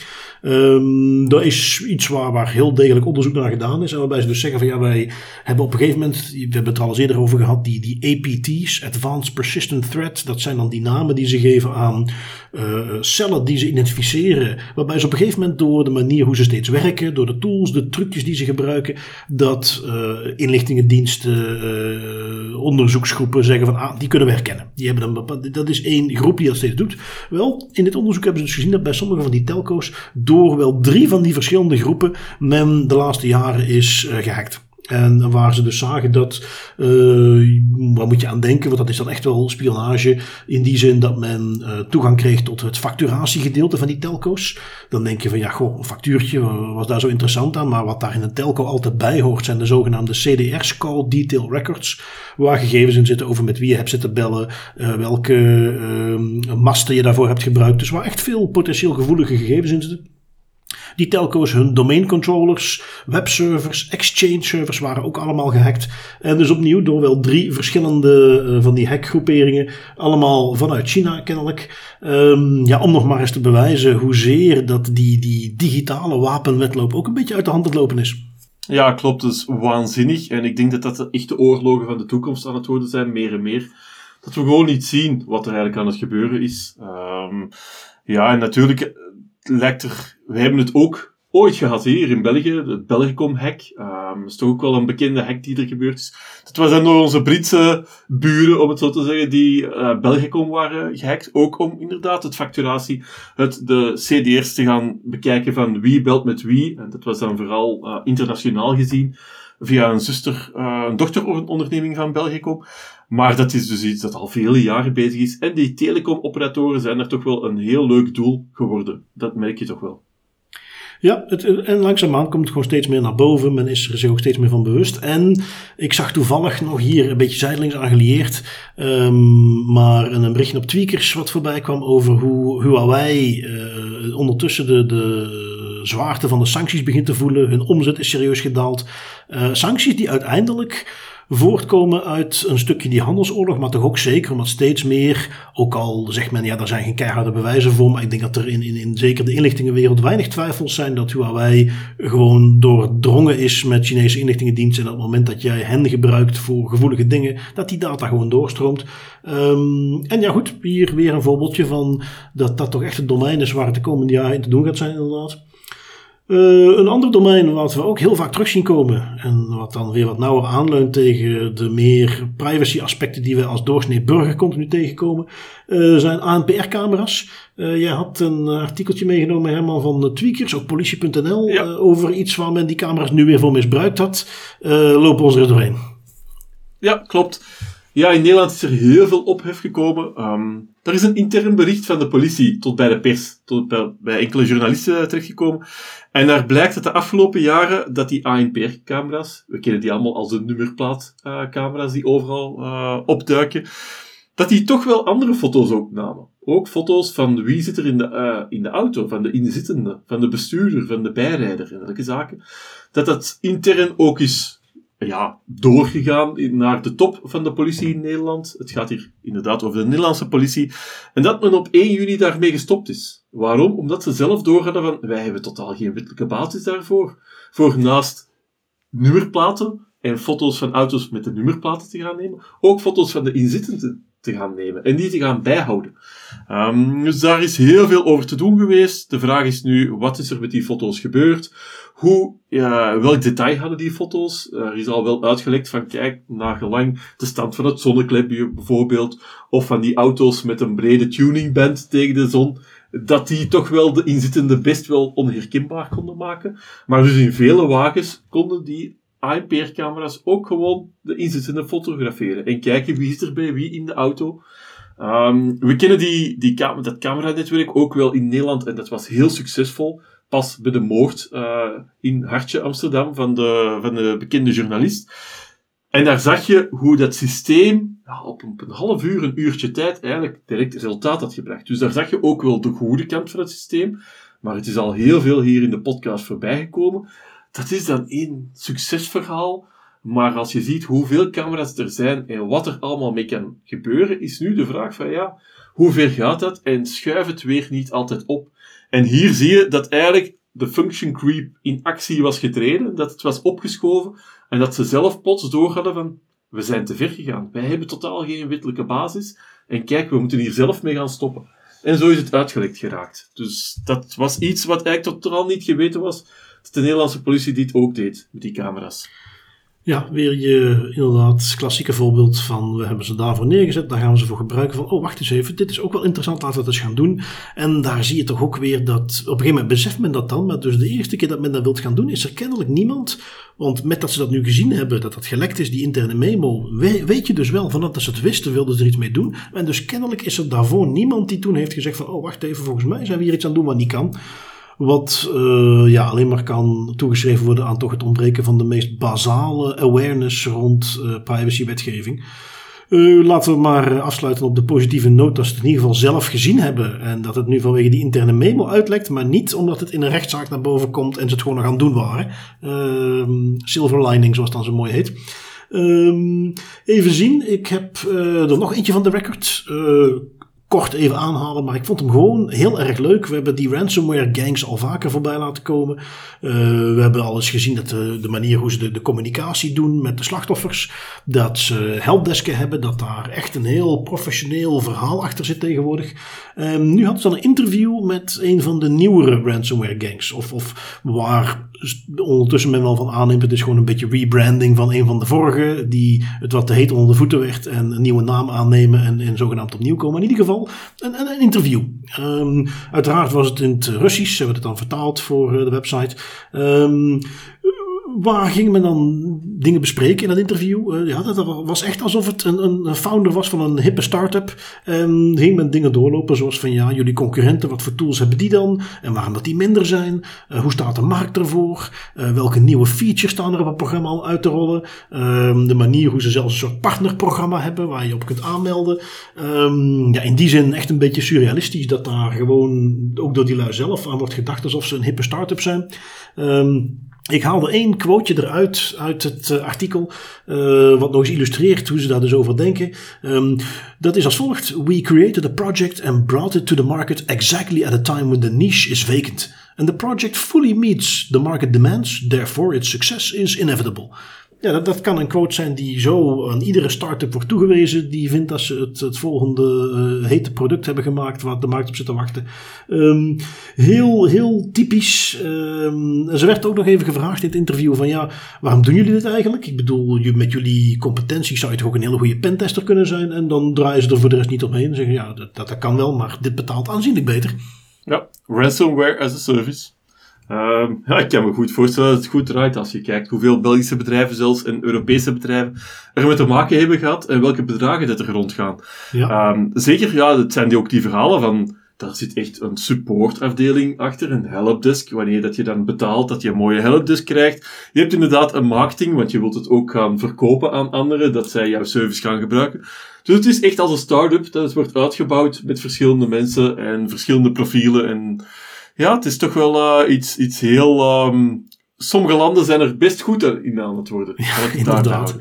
Um, dat is iets waar, waar heel degelijk onderzoek naar gedaan is. En waarbij ze dus zeggen van ja, wij hebben op een gegeven moment, we hebben het er al eens eerder over gehad, die, die APT's, Advanced Persistent Threat, dat zijn dan die namen die ze geven aan cellen die ze identificeren. Waarbij ze op een gegeven moment door de manier hoe ze steeds werken, door de tools, de trucjes die ze gebruiken, dat uh, inlichtingendiensten, uh, onderzoeksgroepen zeggen van ah, die kunnen we herkennen. Die hebben een dat is één groep die dat steeds doet. Wel, in dit onderzoek hebben ze dus gezien dat bij sommige van die telco's door wel drie van die verschillende groepen men de laatste jaren is uh, gehackt. En waar ze dus zagen dat, uh, waar moet je aan denken, want dat is dan echt wel spionage. In die zin dat men uh, toegang kreeg tot het facturatiegedeelte van die telco's. Dan denk je van ja, goh, een factuurtje was daar zo interessant aan. Maar wat daar in een telco altijd bij hoort zijn de zogenaamde CDR's, Call Detail Records. Waar gegevens in zitten over met wie je hebt zitten bellen, welke uh, masten je daarvoor hebt gebruikt. Dus waar echt veel potentieel gevoelige gegevens in zitten. Die telco's, hun domain controllers, webservers, exchange servers waren ook allemaal gehackt. En dus opnieuw door wel drie verschillende uh, van die hackgroeperingen, allemaal vanuit China kennelijk. Um, ja, om nog maar eens te bewijzen hoezeer dat die, die digitale wapenwetloop ook een beetje uit de hand aan lopen is. Ja, klopt. Is waanzinnig. En ik denk dat dat de echte oorlogen van de toekomst aan het worden zijn, meer en meer. Dat we gewoon niet zien wat er eigenlijk aan het gebeuren is. Um, ja, en natuurlijk lijkt er, we hebben het ook ooit gehad hier in België, het Belgicom-hack. Um, dat is toch ook wel een bekende hack die er gebeurd is. Dat was dan door onze Britse buren, om het zo te zeggen, die uh, Belgicom waren gehackt. Ook om inderdaad het facturatie, het, de CDR's te gaan bekijken van wie belt met wie. En dat was dan vooral uh, internationaal gezien via een zuster, uh, een dochteronderneming van Belgicom. Maar dat is dus iets dat al vele jaren bezig is. En die telecomoperatoren zijn er toch wel een heel leuk doel geworden. Dat merk je toch wel. Ja, het, en langzaamaan komt het gewoon steeds meer naar boven. Men is er zich ook steeds meer van bewust. En ik zag toevallig nog hier een beetje zijdelings aangelieerd. Um, maar een berichtje op Tweakers wat voorbij kwam over hoe Huawei uh, ondertussen de, de zwaarte van de sancties begint te voelen. Hun omzet is serieus gedaald. Uh, sancties die uiteindelijk voortkomen uit een stukje die handelsoorlog, maar toch ook zeker omdat steeds meer, ook al zegt men ja, daar zijn geen keiharde bewijzen voor, maar ik denk dat er in, in, in zeker de inlichtingenwereld weinig twijfels zijn dat Huawei gewoon doordrongen is met Chinese inlichtingendiensten en op het moment dat jij hen gebruikt voor gevoelige dingen, dat die data gewoon doorstroomt. Um, en ja goed, hier weer een voorbeeldje van dat dat toch echt het domein is waar het de komende jaren in te doen gaat zijn inderdaad. Uh, een ander domein wat we ook heel vaak terug zien komen en wat dan weer wat nauwer aanleunt tegen de meer privacy aspecten die we als doorsnee burger continu tegenkomen, uh, zijn ANPR-camera's. Uh, jij had een artikeltje meegenomen, Herman, van Tweakers, ook politie.nl, ja. over iets waar men die camera's nu weer voor misbruikt had. lopen ons er doorheen. Ja, klopt. Ja, in Nederland is er heel veel ophef gekomen. Um, er is een intern bericht van de politie tot bij de pers, tot bij, enkele journalisten terechtgekomen. En daar blijkt dat de afgelopen jaren dat die ANPR-camera's, we kennen die allemaal als de nummerplaatcamera's die overal uh, opduiken, dat die toch wel andere foto's ook namen. Ook foto's van wie zit er in de, in de auto, van de inzittende, van de bestuurder, van de bijrijder en dergelijke zaken. Dat dat intern ook is ja, doorgegaan naar de top van de politie in Nederland. Het gaat hier inderdaad over de Nederlandse politie. En dat men op 1 juni daarmee gestopt is. Waarom? Omdat ze zelf doorhadden van, wij hebben totaal geen wettelijke basis daarvoor. Voor naast nummerplaten en foto's van auto's met de nummerplaten te gaan nemen, ook foto's van de inzittenden te gaan nemen en die te gaan bijhouden. Um, dus daar is heel veel over te doen geweest. De vraag is nu, wat is er met die foto's gebeurd? Hoe, ja, welk detail hadden die foto's? Er is al wel uitgelekt van, kijk, naar gelang de stand van het zonneklepje bijvoorbeeld, of van die auto's met een brede tuningband tegen de zon, dat die toch wel de inzittende best wel onherkenbaar konden maken. Maar dus in vele wagens konden die ANPR-camera's ook gewoon de inzittende fotograferen en kijken wie is er bij wie in de auto. Um, we kennen die, die dat cameranetwerk ook wel in Nederland en dat was heel succesvol. Pas bij de moord uh, in Hartje Amsterdam van de, van de bekende journalist. En daar zag je hoe dat systeem op, een, een half uur, een uurtje tijd eigenlijk direct resultaat had gebracht. Dus daar zag je ook wel de goede kant van het systeem. Maar het is al heel veel hier in de podcast voorbij gekomen. Dat is dan één succesverhaal. Maar als je ziet hoeveel camera's er zijn en wat er allemaal mee kan gebeuren, is nu de vraag van ja, hoe ver gaat dat en schuif het weer niet altijd op. En hier zie je dat eigenlijk de function creep in actie was getreden, dat het was opgeschoven en dat ze zelf plots doorhadden van we zijn te ver gegaan. Wij hebben totaal geen wettelijke basis en kijk, we moeten hier zelf mee gaan stoppen. En zo is het uitgelekt geraakt. Dus dat was iets wat eigenlijk totaal niet geweten was, dat de Nederlandse politie dit ook deed met die camera's. Ja, weer je inderdaad klassieke voorbeeld van we hebben ze daarvoor neergezet, daar gaan we ze voor gebruiken van, oh wacht eens even, dit is ook wel interessant, laten we dat eens gaan doen. En daar zie je toch ook weer dat, op een gegeven moment beseft men dat dan, maar dus de eerste keer dat men dat wilt gaan doen, is er kennelijk niemand, want met dat ze dat nu gezien hebben, dat dat gelekt is, die interne memo, weet je dus wel, van dat ze het wisten, wilden ze er iets mee doen. En dus kennelijk is er daarvoor niemand die toen heeft gezegd van, oh wacht even, volgens mij zijn we hier iets aan doen wat niet kan. Wat uh, ja, alleen maar kan toegeschreven worden aan toch het ontbreken van de meest basale awareness rond uh, privacywetgeving. Uh, laten we maar afsluiten op de positieve noot dat ze het in ieder geval zelf gezien hebben. En dat het nu vanwege die interne memo uitlekt, maar niet omdat het in een rechtszaak naar boven komt en ze het gewoon nog aan het doen waren. Uh, silver lining, zoals het dan zo mooi heet. Uh, even zien, ik heb er nog eentje van de record kort even aanhalen, maar ik vond hem gewoon heel erg leuk. We hebben die ransomware gangs al vaker voorbij laten komen. Uh, we hebben al eens gezien dat de, de manier hoe ze de, communicatie doen met de slachtoffers, dat ze helpdesken hebben, dat daar echt een heel professioneel verhaal achter zit tegenwoordig. Um, nu hadden ze dan een interview met een van de nieuwere ransomware gangs, of, of waar ondertussen men wel van aanneemt, het is gewoon een beetje rebranding van een van de vorige, die het wat te heet onder de voeten werd en een nieuwe naam aannemen en, en zogenaamd opnieuw komen. In ieder geval een, een, interview. Um, uiteraard was het in het Russisch, ze hebben het dan vertaald voor eh, de website. Um, waar ging men dan dingen bespreken in dat interview? Uh, ja, dat was echt alsof het een, een founder was van een hippe start-up. Ging men dingen doorlopen zoals van ja, jullie concurrenten, wat voor tools hebben die dan? En waarom dat die minder zijn? Uh, hoe staat de markt ervoor? Uh, welke nieuwe features staan er op het programma al uit te rollen? Ehm, de manier hoe ze zelfs een soort partnerprogramma hebben waar je op kunt aanmelden. Um, ja, in die zin echt een beetje surrealistisch dat daar gewoon ook door die lui zelf aan wordt gedacht alsof ze een hippe start-up zijn. Ik haalde één quoteje eruit uit het uh, artikel, uh, wat nog eens illustreert hoe ze daar dus over denken. Um, dat is als volgt: We created a project and brought it to the market exactly at a time when the niche is vacant. And the project fully meets the market demands, therefore its success is inevitable. Ja, dat, dat kan een quote zijn die zo aan iedere start-up wordt toegewezen. Die vindt dat ze het, het volgende uh, hete product hebben gemaakt waar de markt op zit te wachten. Um, heel, heel typisch. Um, ze werd ook nog even gevraagd in het interview van ja, waarom doen jullie dit eigenlijk? Ik bedoel, met jullie competenties zou je toch ook een hele goede pentester kunnen zijn. En dan draaien ze er voor de rest niet omheen. Zeggen ja, dat, dat kan wel, maar dit betaalt aanzienlijk beter. Ja, ransomware as a service. Um, ja, ik kan me goed voorstellen dat het goed draait als je kijkt hoeveel Belgische bedrijven, zelfs en Europese bedrijven, er met te maken hebben gehad en welke bedragen dat er rondgaan. Ja. Um, zeker, ja, het zijn die ook die verhalen van, daar zit echt een supportafdeling achter, een helpdesk. Wanneer dat je dan betaalt, dat je een mooie helpdesk krijgt. Je hebt inderdaad een marketing, want je wilt het ook gaan verkopen aan anderen, dat zij jouw service gaan gebruiken. Dus het is echt als een start-up, dat het wordt uitgebouwd met verschillende mensen en verschillende profielen en ja, het is toch wel uh, iets, iets heel... Um, sommige landen zijn er best goed in aan het worden. Ja, inderdaad.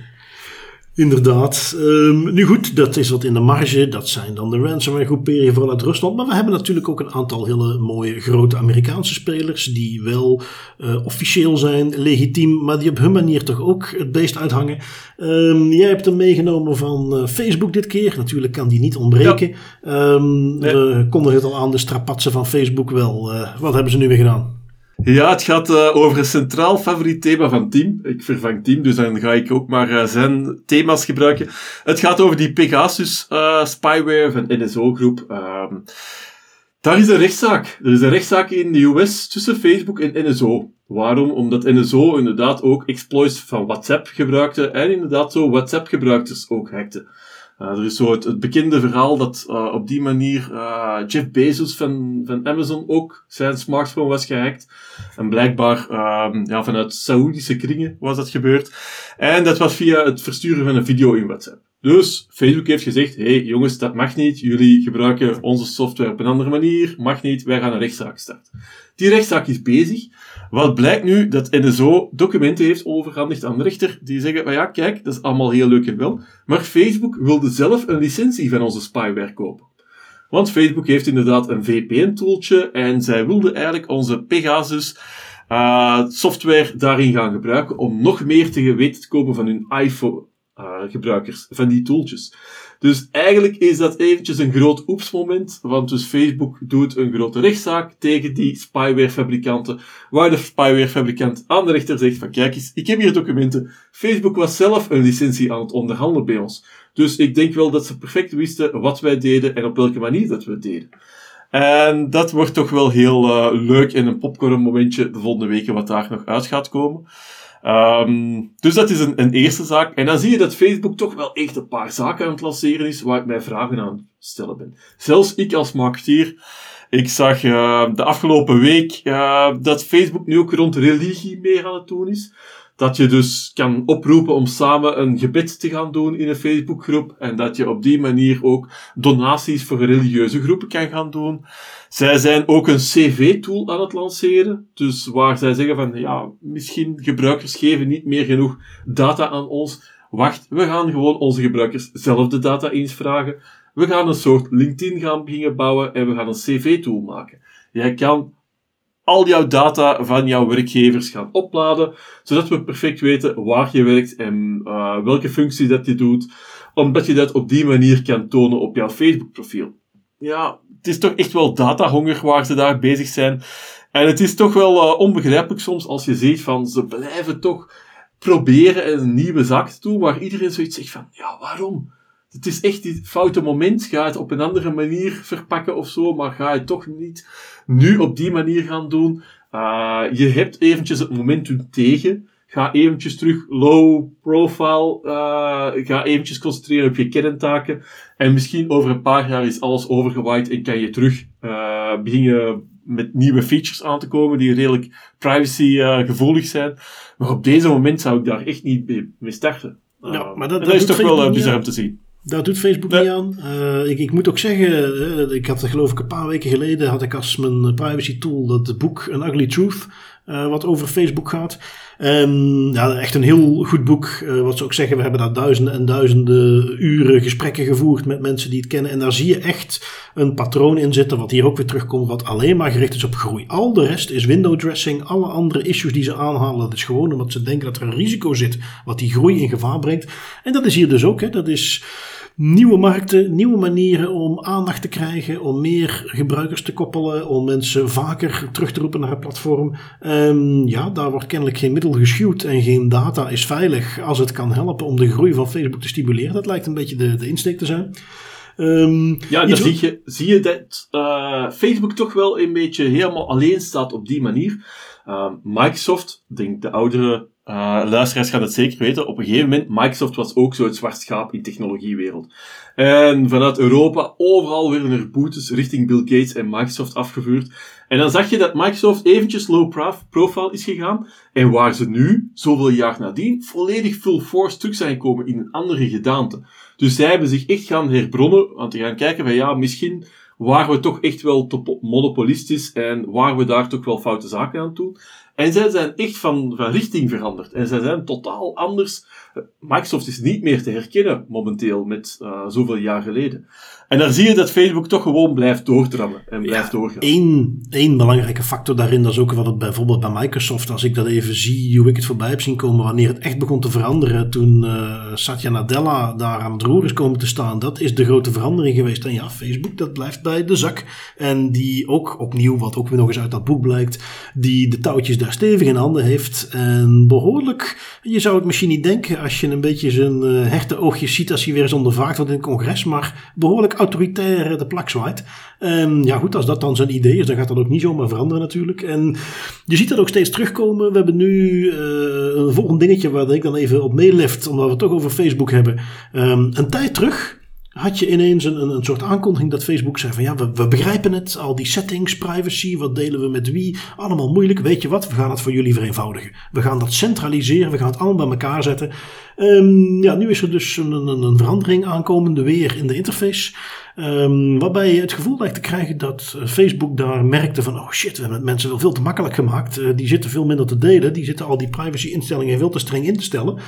Inderdaad. Um, nu goed, dat is wat in de marge. Dat zijn dan de ransomware groeperingen vooral uit Rusland. Maar we hebben natuurlijk ook een aantal hele mooie grote Amerikaanse spelers. Die wel uh, officieel zijn, legitiem. Maar die op hun manier toch ook het beest uithangen. Um, jij hebt hem meegenomen van uh, Facebook dit keer. Natuurlijk kan die niet ontbreken. Ja. Um, nee. We kondigen het al aan, de strapatsen van Facebook wel. Uh, wat hebben ze nu weer gedaan? Ja, het gaat uh, over een centraal favoriet thema van Tim. Ik vervang Tim, dus dan ga ik ook maar uh, zijn thema's gebruiken. Het gaat over die Pegasus uh, spyware van NSO-groep. Um, daar is een rechtszaak. Er is een rechtszaak in de US tussen Facebook en NSO. Waarom? Omdat NSO inderdaad ook exploits van WhatsApp gebruikte en inderdaad zo WhatsApp-gebruikers ook hackte. Uh, er is zo het, bekende verhaal dat uh, op die manier uh, Jeff Bezos van, van Amazon ook zijn smartphone was gehackt. En blijkbaar ja, vanuit Saoedische kringen was dat gebeurd. En dat was via het versturen van een video in WhatsApp. Dus Facebook heeft gezegd, hey jongens, dat mag niet. Jullie gebruiken onze software op een andere manier. Mag niet, wij gaan een rechtszaak starten. Die rechtszaak is bezig. Wat blijkt nu? Dat NSO documenten heeft overhandigd aan de rechter. Die zeggen, van ja, kijk, dat is allemaal heel leuk en wel. Maar Facebook wilde zelf een licentie van onze spyware kopen. Want Facebook heeft inderdaad een VPN-tooltje en zij wilden eigenlijk onze Pegasus uh, software daarin gaan gebruiken om nog meer te weten te komen van hun iPhone-gebruikers, uh, van die tooltjes. Dus eigenlijk is dat eventjes een groot oepsmoment, want dus Facebook doet een grote rechtszaak tegen die spywarefabrikanten, waar de spywarefabrikant aan de rechter zegt van kijk eens, ik heb hier documenten, Facebook was zelf een licentie aan het onderhandelen bij ons. Dus ik denk wel dat ze perfect wisten wat wij deden en op welke manier dat we deden. En dat wordt toch wel heel uh, leuk in een popcorn momentje de volgende weken wat daar nog uit gaat komen. Um, dus dat is een, een, eerste zaak. En dan zie je dat Facebook toch wel echt een paar zaken aan het lanceren is waar ik mij vragen aan stellen ben. Zelfs ik als marketeer, ik zag uh, de afgelopen week uh, dat Facebook nu ook rond religie meer aan het doen is. Dat je dus kan oproepen om samen een gebed te gaan doen in een Facebookgroep. En dat je op die manier ook donaties voor religieuze groepen kan gaan doen. Zij zijn ook een CV-tool aan het lanceren. Dus waar zij zeggen van, ja, misschien gebruikers geven niet meer genoeg data aan ons. Wacht, we gaan gewoon onze gebruikers zelf de data eens vragen. We gaan een soort LinkedIn gaan beginnen bouwen en we gaan een CV-tool maken. Jij kan al jouw data van jouw werkgevers gaan opladen, zodat we perfect weten waar je werkt en uh, welke functie dat je doet, omdat je dat op die manier kan tonen op jouw Facebook-profiel. Ja, het is toch echt wel datahonger waar ze daar bezig zijn. En het is toch wel uh, onbegrijpelijk soms als je ziet van ze blijven toch proberen een nieuwe zaak te doen, waar iedereen zoiets zegt van, ja, waarom? Het is echt die foute moment. Ga het op een andere manier verpakken of zo, maar ga het toch niet nu op die manier gaan doen. Uh, je hebt eventjes het momentum tegen. Ga eventjes terug low profile. Uh, ga eventjes concentreren op je kerntaken. En misschien over een paar jaar is alles overgewaaid en kan je terug uh, beginnen met nieuwe features aan te komen die redelijk privacy gevoelig zijn. Maar op deze moment zou ik daar echt niet mee starten. Ja, maar dat, dat, dat is toch wel bizar om te zien. Daar doet Facebook niet aan. Uh, ik, ik, moet ook zeggen, uh, ik had geloof ik een paar weken geleden had ik als mijn privacy tool dat boek An Ugly Truth. Uh, wat over Facebook gaat. Um, ja, echt een heel goed boek. Uh, wat ze ook zeggen, we hebben daar duizenden en duizenden uren gesprekken gevoerd met mensen die het kennen. En daar zie je echt een patroon in zitten, wat hier ook weer terugkomt, wat alleen maar gericht is op groei. Al de rest is window dressing. Alle andere issues die ze aanhalen, dat is gewoon omdat ze denken dat er een risico zit wat die groei in gevaar brengt. En dat is hier dus ook. Hè. Dat is nieuwe markten, nieuwe manieren om aandacht te krijgen, om meer gebruikers te koppelen, om mensen vaker terug te roepen naar het platform. Um, ja, daar wordt kennelijk geen middel geschuwd en geen data is veilig als het kan helpen om de groei van Facebook te stimuleren. Dat lijkt een beetje de, de insteek te zijn. Um, ja, dan zie je, zie je dat uh, Facebook toch wel een beetje helemaal alleen staat op die manier. Uh, Microsoft, denk de oudere uh, luisteraars gaan het zeker weten. Op een gegeven moment, Microsoft was ook zo het zwart schaap in de technologiewereld. En vanuit Europa, overal werden er boetes richting Bill Gates en Microsoft afgevuurd. En dan zag je dat Microsoft eventjes low profile is gegaan. En waar ze nu, zoveel jaar nadien, volledig full force terug zijn gekomen in een andere gedaante. Dus zij hebben zich echt gaan herbronnen, want te gaan kijken van ja, misschien waren we toch echt wel monopolistisch en waren we daar toch wel foute zaken aan doen. En zij zijn echt van, van richting veranderd. En zij zijn totaal anders. Microsoft is niet meer te herkennen momenteel met uh, zoveel jaar geleden. En daar zie je dat Facebook toch gewoon blijft doordrammen en blijft ja, doorgaan. Eén, één belangrijke factor daarin, dat is ook wat het bijvoorbeeld bij Microsoft, als ik dat even zie, hoe ik het voorbij heb zien komen, wanneer het echt begon te veranderen, toen uh, Satya Nadella daar aan het roer is komen te staan, dat is de grote verandering geweest. En ja, Facebook, dat blijft bij de zak. En die ook opnieuw, wat ook weer nog eens uit dat boek blijkt, die de touwtjes daar stevig in handen heeft. En behoorlijk, je zou het misschien niet denken als je een beetje zijn uh, herte oogjes ziet als hij weer eens ondervraagd wordt in het congres, maar behoorlijk autoritair de plak zwaait. En ja, goed, als dat dan zijn idee is, dan gaat dat ook niet zomaar veranderen natuurlijk. En je ziet dat ook steeds terugkomen. We hebben nu uh, een volgend dingetje waar ik dan even op meelift, omdat we het toch over Facebook hebben. Um, een tijd terug had je ineens een, een, soort aankondiging dat Facebook zei van ja, we, we, begrijpen het, al die settings, privacy, wat delen we met wie, allemaal moeilijk. Weet je wat, we gaan het voor jullie vereenvoudigen. We gaan dat centraliseren, we gaan het allemaal bij elkaar zetten. Um, ja, nu is er dus een, een, een, verandering aankomende weer in de interface. Um, waarbij je het gevoel lijkt te krijgen dat eh, Facebook daar merkte van oh shit, we hebben het mensen wel veel te makkelijk gemaakt. Uh, die zitten veel minder te delen, die zitten al die privacy instellingen veel te streng in te stellen.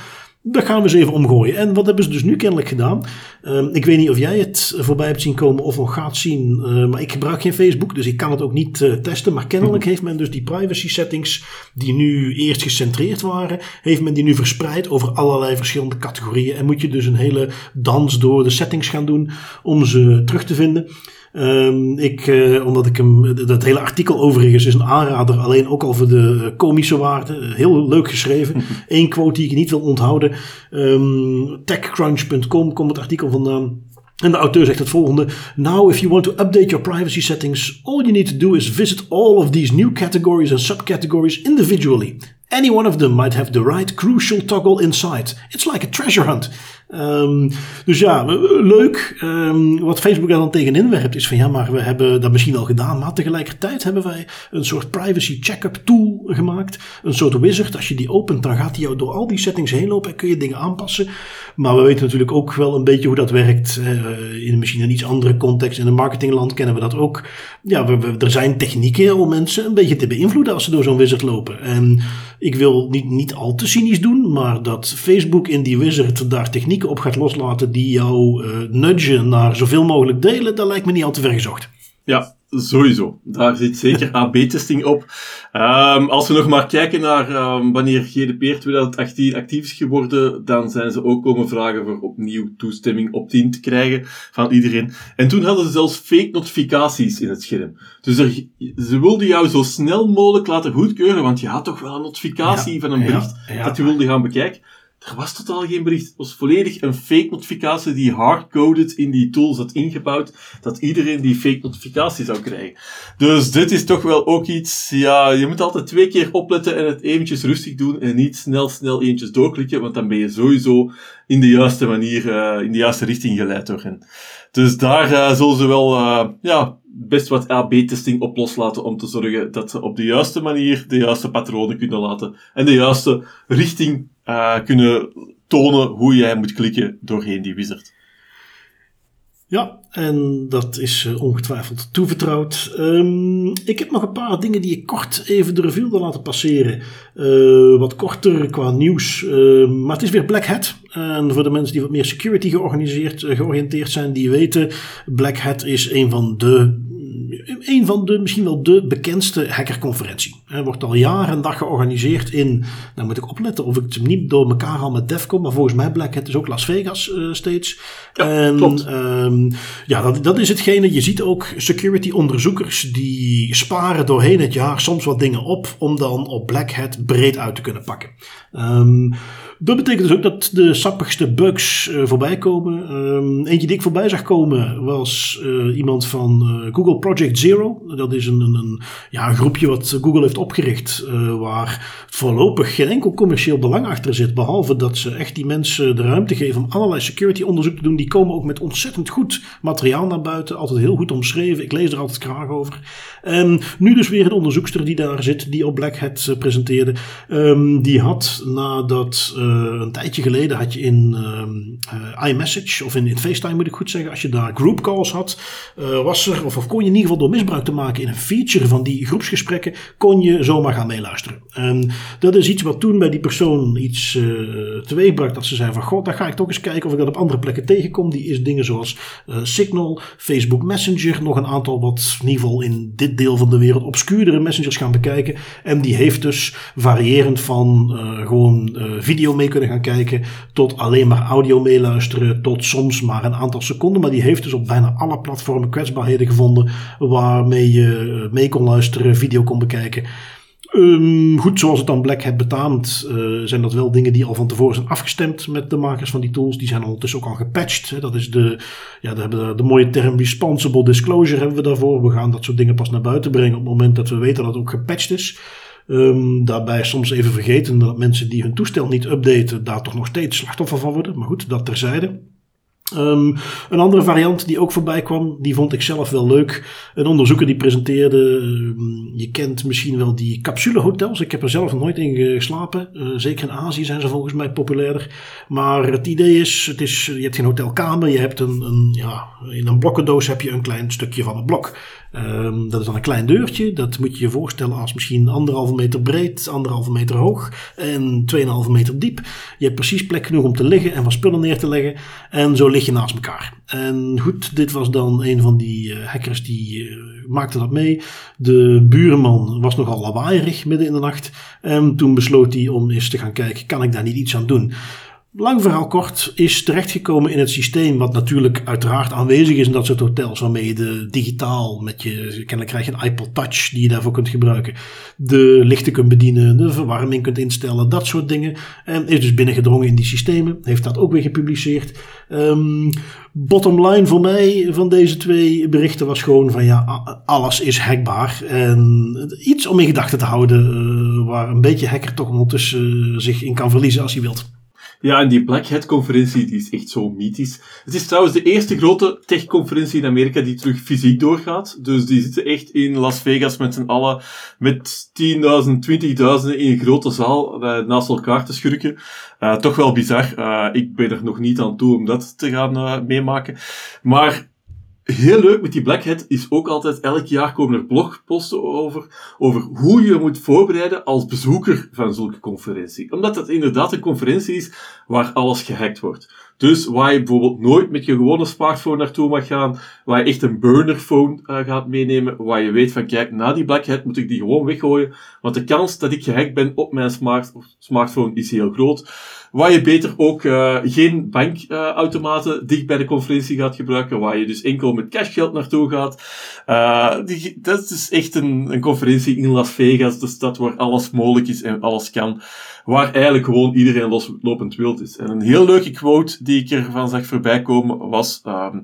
Dat gaan we eens even omgooien. En wat hebben ze dus nu kennelijk gedaan? Um, ik weet niet of jij het voorbij hebt zien komen of nog gaat zien. Uh, maar ik gebruik geen Facebook, dus ik kan het ook niet uh, testen. Maar kennelijk heeft men dus die privacy settings, die nu eerst gecentreerd waren, heeft men die nu verspreid over allerlei verschillende categorieën. En moet je dus een hele dans door de settings gaan doen om ze terug te vinden. Um, ik, uh, omdat ik hem, dat hele artikel overigens is een aanrader, alleen ook al voor de komische waarde. Heel leuk geschreven. Eén quote die ik niet wil onthouden. Um, techcrunch.com komt het artikel vandaan. En de auteur zegt het volgende: Now, if you want to update your privacy settings, all you need to do is visit all of these new categories and subcategories individually. Any one of them might have the right crucial toggle inside. It's like a treasure hunt. Um, dus ja, leuk. Um, wat Facebook daar dan tegenin werpt is van ja, maar we hebben dat misschien wel gedaan. Maar tegelijkertijd hebben wij een soort privacy check-up tool gemaakt. Een soort wizard. Als je die opent, dan gaat hij jou door al die settings heen lopen en kun je dingen aanpassen. Maar we weten natuurlijk ook wel een beetje hoe dat werkt. Uh, in misschien een iets andere context. In een marketingland kennen we dat ook. Ja, we, we, er zijn technieken om mensen een beetje te beïnvloeden als ze door zo'n wizard lopen. En ik wil niet, niet al te cynisch doen, maar dat Facebook in die wizard daar technieken op gaat loslaten die jou uh, nudgen naar zoveel mogelijk delen, dat lijkt me niet al te ver gezocht. Ja, Sowieso. Daar zit zeker AB-testing op. Um, als we nog maar kijken naar um, wanneer GDPR 2018 actief is geworden, dan zijn ze ook komen vragen voor opnieuw toestemming opt-in te krijgen van iedereen. En toen hadden ze zelfs fake notificaties in het scherm. Dus er, ze wilden jou zo snel mogelijk laten goedkeuren, want je had toch wel een notificatie van een bericht dat je wilde gaan bekijken. Er was totaal geen bericht. Het was volledig een fake notificatie die hardcoded in die tool zat ingebouwd, dat iedereen die fake notificatie zou krijgen. Dus dit is toch wel ook iets, ja, je moet altijd twee keer opletten en het eventjes rustig doen en niet snel, snel eentjes doorklikken, want dan ben je sowieso in de juiste manier, uh, in de juiste richting geleid door hen. Dus daar uh, zullen ze wel, uh, ja, best wat AB-testing op loslaten om te zorgen dat ze op de juiste manier de juiste patronen kunnen laten en de juiste richting uh, kunnen tonen hoe jij moet klikken doorheen die wizard. Ja, en dat is uh, ongetwijfeld toevertrouwd. Um, ik heb nog een paar dingen die ik kort even de revue wil laten passeren. Uh, wat korter qua nieuws. Uh, maar het is weer Black Hat. En voor de mensen die wat meer security georganiseerd, georiënteerd zijn, die weten, Black Hat is een van de een van de, misschien wel de bekendste hackerconferentie. Hij wordt al jaren en dag georganiseerd in, nou moet ik opletten of ik het niet door elkaar haal met Defcon, maar volgens mij Black Hat is ook Las Vegas uh, steeds. Ja, en, klopt. Um, ja, dat, dat is hetgene. Je ziet ook security onderzoekers die sparen doorheen het jaar soms wat dingen op om dan op Black Hat breed uit te kunnen pakken. Um, dat betekent dus ook dat de sappigste bugs uh, voorbij komen. Um, eentje die ik voorbij zag komen was uh, iemand van uh, Google Project Zero. Dat is een, een, ja, een groepje wat Google heeft opgericht. waar voorlopig geen enkel commercieel belang achter zit. Behalve dat ze echt die mensen de ruimte geven om allerlei security onderzoek te doen. Die komen ook met ontzettend goed materiaal naar buiten. Altijd heel goed omschreven. Ik lees er altijd graag over. En nu dus weer een onderzoekster die daar zit. Die op Black Hat presenteerde. Um, die had nadat een tijdje geleden had je in uh, iMessage of in, in, FaceTime moet ik goed zeggen, als je daar group calls had, uh, was er, of, of, kon je in ieder geval door misbruik te maken in een feature van die groepsgesprekken, kon je zomaar gaan meeluisteren. En dat is iets wat toen bij die persoon iets teweegbracht dat ze zei van god, dan ga ik toch eens kijken of ik dat op andere plekken tegenkom. Die is dingen zoals Signal, Facebook Messenger, nog een aantal wat in ieder geval in dit deel van de wereld obscuurdere messengers gaan bekijken. En die heeft dus variërend van gewoon video mee kunnen gaan kijken, tot alleen maar audio meeluisteren, tot soms maar een aantal seconden. Maar die heeft dus op bijna alle platformen kwetsbaarheden gevonden waarmee je eh, mee kon luisteren, video kon bekijken. Um, goed, zoals het dan Black Hat betaamt, uh, zijn dat wel dingen die al van tevoren zijn afgestemd met de makers van die tools. Die zijn ondertussen ook al gepatcht. Hè. Dat is de, ja, we hebben de mooie term responsible disclosure hebben we daarvoor. We gaan dat soort dingen pas naar buiten brengen op het moment dat we weten dat het ook gepatcht is. Um, daarbij soms even vergeten dat mensen die hun toestel niet updaten, daar toch nog steeds slachtoffer van worden. Maar goed, dat terzijde. Um, een andere variant die ook voorbij kwam, die vond ik zelf wel leuk. Een onderzoeker die presenteerde, um, je kent misschien wel die capsulehotels. Ik heb er zelf nooit in geslapen. Uh, zeker in Azië zijn ze volgens mij populairder. Maar het idee is, het is je hebt geen hotelkamer, je hebt een, een, ja, in een blokkendoos heb je een klein stukje van het blok. Um, dat is dan een klein deurtje. Dat moet je je voorstellen als misschien anderhalve meter breed, anderhalve meter hoog en 2,5 meter diep. Je hebt precies plek genoeg om te liggen en wat spullen neer te leggen. En zo lig je naast elkaar. En goed, dit was dan een van die uh, hackers die uh, maakte dat mee. De buurman was nogal lawaaierig midden in de nacht. En toen besloot hij om eens te gaan kijken, kan ik daar niet iets aan doen? Lang verhaal kort is terechtgekomen in het systeem, wat natuurlijk uiteraard aanwezig is in dat soort hotels, waarmee je de digitaal met je, kennelijk krijg je een iPod Touch die je daarvoor kunt gebruiken, de lichten kunt bedienen, de verwarming kunt instellen, dat soort dingen. En is dus binnengedrongen in die systemen, heeft dat ook weer gepubliceerd. Um, bottom line voor mij van deze twee berichten was gewoon van ja, alles is hackbaar. En iets om in gedachten te houden, uh, waar een beetje hacker toch ondertussen uh, zich in kan verliezen als hij wilt. Ja, en die Black Hat conferentie die is echt zo mythisch. Het is trouwens de eerste grote tech-conferentie in Amerika die terug fysiek doorgaat. Dus die zitten echt in Las Vegas met z'n allen met 10.000, 20.000 in een grote zaal uh, naast elkaar te schurken. Uh, toch wel bizar. Uh, ik ben er nog niet aan toe om dat te gaan meemaken. Maar heel leuk met die Black Hat is ook altijd, elk jaar komen er blogposten over, over hoe je moet voorbereiden als bezoeker van zulke conferentie. Omdat het inderdaad een conferentie is waar alles gehackt wordt. Dus waar je bijvoorbeeld nooit met je gewone smartphone naartoe mag gaan, waar je echt een burnerphone uh, gaat meenemen, waar je weet van kijk, na die Black Hat moet ik die gewoon weggooien, want de kans dat ik gehackt ben op mijn smart smartphone is heel groot. Waar je beter ook uh, geen bankautomaten dicht bij de conferentie gaat gebruiken, waar je dus enkel met cashgeld naartoe gaat. Die, dat is echt een, een conferentie in Las Vegas, de stad waar alles mogelijk is en alles kan. Waar eigenlijk gewoon iedereen loslopend wild is. En een heel leuke quote die ik ervan zag voorbij komen was... Um,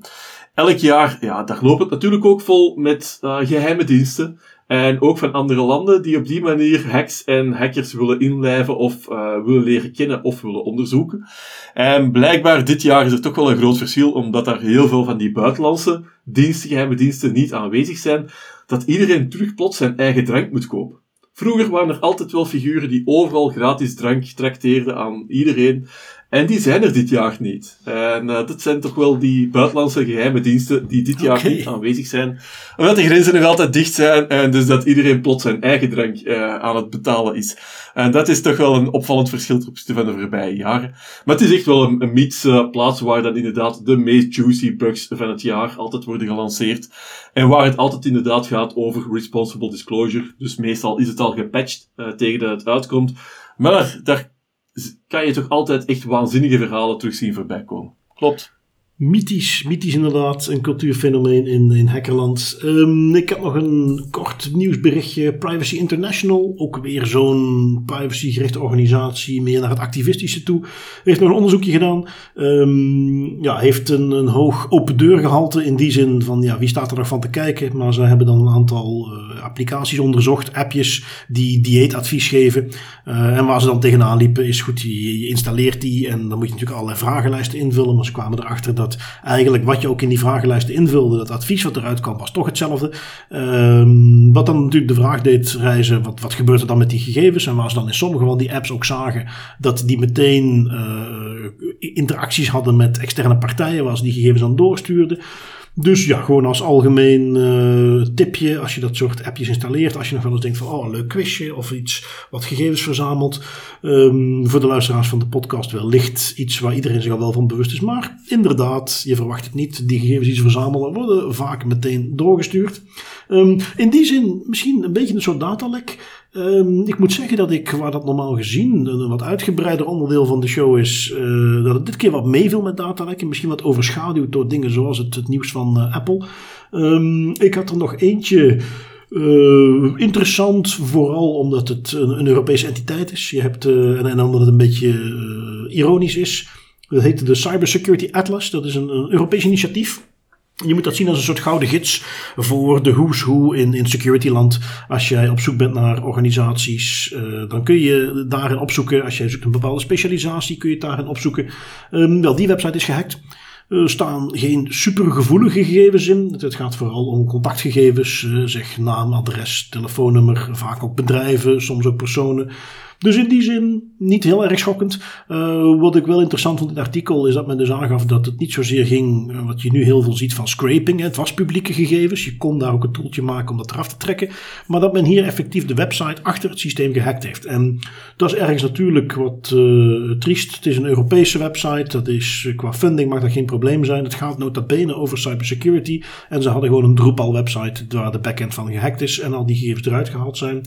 elk jaar, ja, daar loopt het natuurlijk ook vol met uh, geheime diensten. En ook van andere landen die op die manier hacks en hackers willen inlijven of uh, willen leren kennen of willen onderzoeken. En blijkbaar dit jaar is er toch wel een groot verschil, omdat er heel veel van die buitenlandse diensten, geheime diensten niet aanwezig zijn, dat iedereen terug plots zijn eigen drank moet kopen. Vroeger waren er altijd wel figuren die overal gratis drank trakteerden aan iedereen. En die zijn er dit jaar niet. En uh, dat zijn toch wel die buitenlandse geheime diensten die dit jaar niet aanwezig zijn. Omdat de grenzen nog altijd dicht zijn en dus dat iedereen plots zijn eigen drank uh, aan het betalen is. En dat is toch wel een opvallend verschil van de voorbije jaren. Maar het is echt wel een, een meets uh, plaats waar dan inderdaad de meest juicy bugs van het jaar altijd worden gelanceerd. En waar het altijd inderdaad gaat over responsible disclosure. Dus meestal is het al gepatcht tegen dat het uitkomt. Maar daar kan je toch altijd echt waanzinnige verhalen terugzien voorbij komen. Klopt mythisch, mythisch inderdaad, een cultuurfenomeen in, in hackerland. Um, ik heb nog een kort nieuwsberichtje. Privacy International, ook weer zo'n privacygerichte organisatie, meer naar het activistische toe, heeft nog een onderzoekje gedaan. Um, ja, heeft een, een hoog open deur gehalte in die zin van, ja, wie staat er nog van te kijken? Maar ze hebben dan een aantal uh, applicaties onderzocht, appjes die dieetadvies geven. Uh, en waar ze dan tegenaan liepen is goed, je, je installeert die en dan moet je natuurlijk allerlei vragenlijsten invullen, maar ze kwamen erachter dat dat eigenlijk wat je ook in die vragenlijsten invulde, dat advies wat eruit kwam, was toch hetzelfde. Um, wat dan natuurlijk de vraag deed reizen, wat, wat gebeurt er dan met die gegevens? En waar ze dan in sommige van die apps ook zagen dat die meteen uh, interacties hadden met externe partijen, waar ze die gegevens dan doorstuurden. Dus ja, gewoon als algemeen uh, tipje, als je dat soort appjes installeert, als je nog wel eens denkt van, oh, een leuk quizje of iets wat gegevens verzamelt. Um, voor de luisteraars van de podcast wellicht iets waar iedereen zich al wel van bewust is. Maar inderdaad, je verwacht het niet. Die gegevens die ze verzamelen worden vaak meteen doorgestuurd. Um, in die zin misschien een beetje een soort datalek. Um, ik moet zeggen dat ik, waar dat normaal gezien een wat uitgebreider onderdeel van de show is, uh, dat het dit keer wat meeviel met datalekken. Misschien wat overschaduwd door dingen zoals het, nieuws van uh, Apple. Um, ik had er nog eentje. Uh, interessant, vooral omdat het een, een, Europese entiteit is. Je hebt, en, en omdat het een beetje ironisch is. Dat heet de Cybersecurity Atlas. Dat is een, een Europees initiatief. Je moet dat zien als een soort gouden gids voor de who's who in, in securityland. Als jij op zoek bent naar organisaties, uh, dan kun je daarin opzoeken. Als jij zoekt een bepaalde specialisatie, kun je het daarin opzoeken. Um, wel, die website is gehackt. Er staan geen supergevoelige gegevens in. Het gaat vooral om contactgegevens, uh, zeg naam, adres, telefoonnummer, vaak ook bedrijven, soms ook personen. Dus in die zin niet heel erg schokkend. Uh, wat ik wel interessant vond in het artikel is dat men dus aangaf dat het niet zozeer ging, uh, wat je nu heel veel ziet van scraping. Het was publieke gegevens. Je kon daar ook een toeltje maken om dat eraf te trekken. Maar dat men hier effectief de website achter het systeem gehackt heeft. En dat is ergens natuurlijk wat uh, triest. Het is een Europese website. Dat is qua funding mag dat geen probleem zijn. Het gaat nota bene over cybersecurity. En ze hadden gewoon een Drupal website waar de backend van gehackt is en al die gegevens eruit gehaald zijn.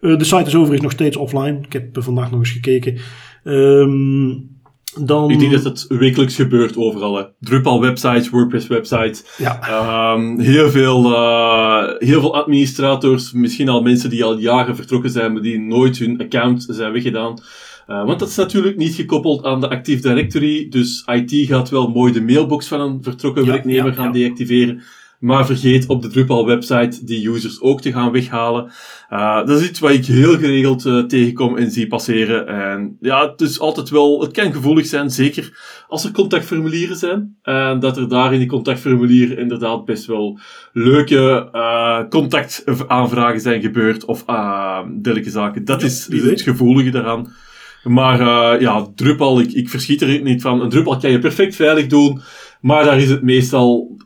Uh, de site is overigens nog steeds offline. Ik heb vandaag nog eens gekeken. Um, dan... Ik denk dat het wekelijks gebeurt overal. Hè. Drupal websites, WordPress websites. Ja. Um, heel, veel, uh, heel veel administrators, misschien al mensen die al jaren vertrokken zijn, maar die nooit hun account zijn weggedaan. Uh, want dat is natuurlijk niet gekoppeld aan de Active Directory. Dus IT gaat wel mooi de mailbox van een vertrokken ja, werknemer ja, gaan deactiveren. Maar vergeet op de Drupal-website die users ook te gaan weghalen. Uh, dat is iets wat ik heel geregeld uh, tegenkom en zie passeren. En ja, het is altijd wel, het kan gevoelig zijn, zeker als er contactformulieren zijn. En dat er daar in die contactformulieren inderdaad best wel leuke uh, contactaanvragen zijn gebeurd of dergelijke zaken. Dat ja, is het gevoelige daaraan. Maar ja, Drupal, ik, ik verschiet er niet van. Een Drupal kan je perfect veilig doen. Maar daar is het meestal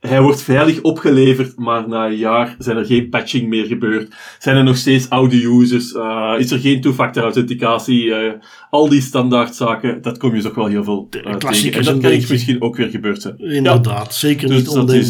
hij wordt veilig opgeleverd, maar na een jaar zijn er geen patching meer gebeurd. Zijn er nog steeds oude users? Uh, is er geen two-factor authenticatie? Uh, al die standaardzaken, dat kom je toch wel heel veel uh, tegen. En dat kan ik misschien ook weer gebeurd zijn. Inderdaad, ja. zeker dus niet dat is,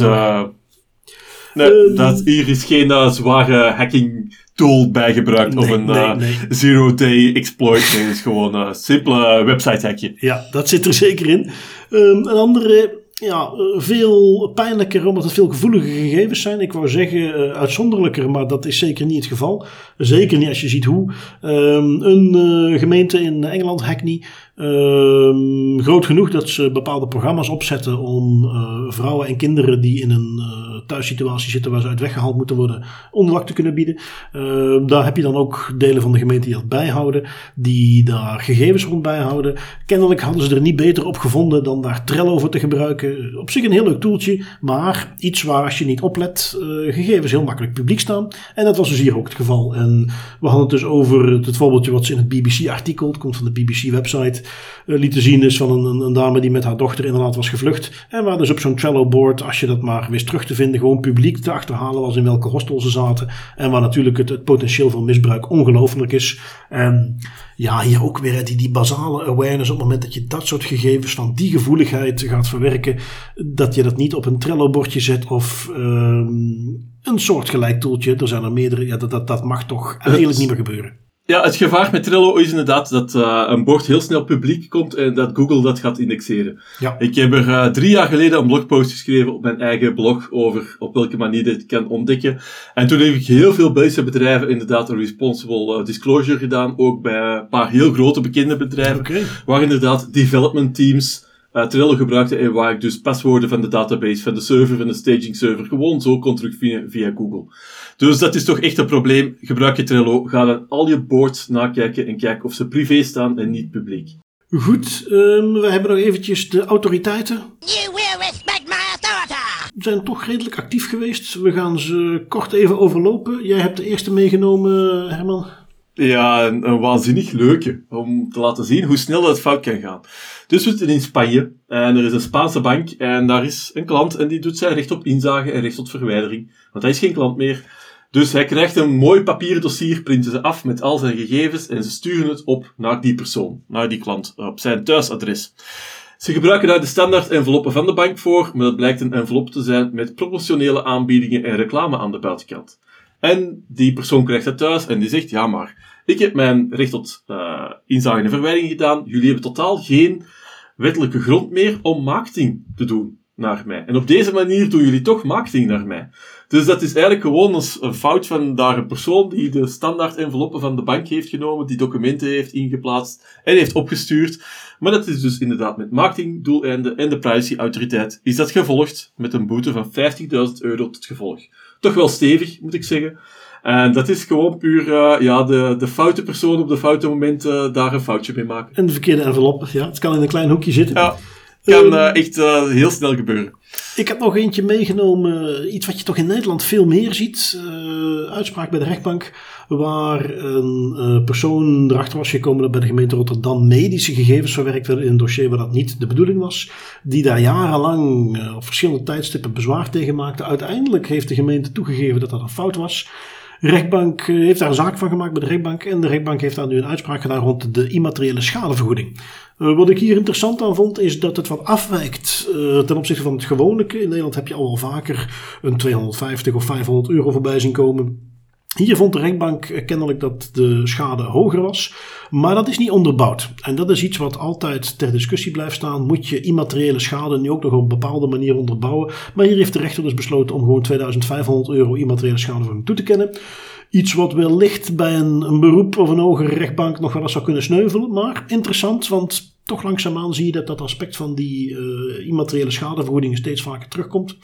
nee, um, dat, Hier is geen zware hacking tool bijgebruikt nee, of een nee, nee. zero-day exploit. Nee, het is gewoon een simpele website hackje. Ja, dat zit er zeker in. Um, een andere ja, eh, veel pijnlijker omdat het veel gevoelige gegevens zijn. Ik wou zeggen uh, uitzonderlijker, maar dat is zeker niet het geval. Zeker niet als je ziet hoe. Um, een uh, gemeente in Engeland, Hackney, um, groot genoeg dat ze bepaalde programma's opzetten om uh, vrouwen en kinderen die in een uh, thuissituatie zitten waar ze uit weggehaald moeten worden, onderdak te kunnen bieden. Uh, daar heb je dan ook delen van de gemeente die dat bijhouden, die daar gegevens rond bijhouden. Kennelijk hadden ze er niet beter op gevonden dan daar Trello voor te gebruiken. Op zich een heel leuk toeltje, maar iets waar als je niet oplet, gegevens heel makkelijk publiek staan. En dat was dus hier ook het geval. En we hadden het dus over het voorbeeldje wat ze in het BBC-artikel, het komt van de BBC-website lieten zien is van een, een, dame die met haar dochter inderdaad was gevlucht. En waar dus op zo'n Trello-board, als je dat maar wist terug te vinden, gewoon publiek te achterhalen was in welke hostel ze zaten. En waar natuurlijk het, het potentieel voor misbruik ongelooflijk is. En ja, hier ook weer die, die basale awareness op het moment dat je dat soort gegevens van die gevoeligheid gaat verwerken, dat je dat niet op een Trello-bordje zet of um, een soortgelijk toeltje. Er zijn er meerdere. Ja, dat, dat, dat mag toch eigenlijk niet meer gebeuren. Ja, het gevaar met Trello is inderdaad dat uh, een bord heel snel publiek komt en dat Google dat gaat indexeren. Ja. Ik heb er uh, drie jaar geleden een blogpost geschreven op mijn eigen blog over op welke manier dit kan ontdekken. En toen heb ik heel veel Belgische bedrijven inderdaad een responsible uh, disclosure gedaan, ook bij een paar heel grote bekende bedrijven, okay. waar inderdaad development teams Trello gebruikte en waar ik dus paswoorden van de database, van de server, van de staging server gewoon zo kon terugvinden via Google. Dus dat is toch echt een probleem. Gebruik je Trello, ga dan al je boards nakijken en kijk of ze privé staan en niet publiek. Goed, um, we hebben nog eventjes de autoriteiten. You will respect my authority. We zijn toch redelijk actief geweest. We gaan ze kort even overlopen. Jij hebt de eerste meegenomen, Herman. Ja, een, een, waanzinnig leuke. Om te laten zien hoe snel dat fout kan gaan. Dus we zitten in Spanje. En er is een Spaanse bank. En daar is een klant. En die doet zijn recht op inzage en recht tot verwijdering. Want hij is geen klant meer. Dus hij krijgt een mooi papieren dossier, printen ze af met al zijn gegevens en ze sturen het op naar die persoon, naar die klant, op zijn thuisadres. Ze gebruiken daar de standaard enveloppen van de bank voor, maar dat blijkt een envelop te zijn met promotionele aanbiedingen en reclame aan de buitenkant. En die persoon krijgt het thuis en die zegt, ja maar, ik heb mijn recht tot uh, inzage en verwijdering gedaan, jullie hebben totaal geen wettelijke grond meer om marketing te doen naar mij. En op deze manier doen jullie toch marketing naar mij. Dus dat is eigenlijk gewoon een fout van daar een persoon die de standaard enveloppen van de bank heeft genomen, die documenten heeft ingeplaatst en heeft opgestuurd. Maar dat is dus inderdaad met marketingdoeleinden en de privacyautoriteit is dat gevolgd met een boete van 50.000 euro tot gevolg. Toch wel stevig, moet ik zeggen. En dat is gewoon puur uh, ja, de, de foute persoon op de foute moment uh, daar een foutje mee maken. En de verkeerde envelop, ja. Het kan in een klein hoekje zitten. Ja, kan uh, echt heel snel gebeuren. Ik heb nog eentje meegenomen, iets wat je toch in Nederland veel meer ziet. uitspraak bij de rechtbank, waar een persoon erachter was gekomen dat bij de gemeente Rotterdam medische gegevens verwerkt werden in een dossier waar dat niet de bedoeling was. Die daar jarenlang op verschillende tijdstippen bezwaar tegen maakte. Uiteindelijk heeft de gemeente toegegeven dat dat een fout was rechtbank eh, heeft daar een zaak van gemaakt bij de rechtbank. En de rechtbank heeft daar nu een uitspraak gedaan rond de immateriële schadevergoeding. Uh, wat ik hier interessant aan vond, is dat het wat afwijkt uh, ten opzichte van het gewone. In Nederland heb je al wel vaker een 250 of 500 euro voorbij zien komen. Hier vond de rechtbank kennelijk dat de schade hoger was, maar dat is niet onderbouwd. En dat is iets wat altijd ter discussie blijft staan. Moet je immateriële schade nu ook nog op een bepaalde manier onderbouwen? Maar hier heeft de rechter dus besloten om gewoon 2500 euro immateriële schade toe te kennen. Iets wat wellicht bij een, een beroep of een hogere rechtbank nog wel eens zou kunnen sneuvelen. Maar interessant, want toch langzaamaan zie je dat dat aspect van die uh, immateriële schadevergoedingen steeds vaker terugkomt.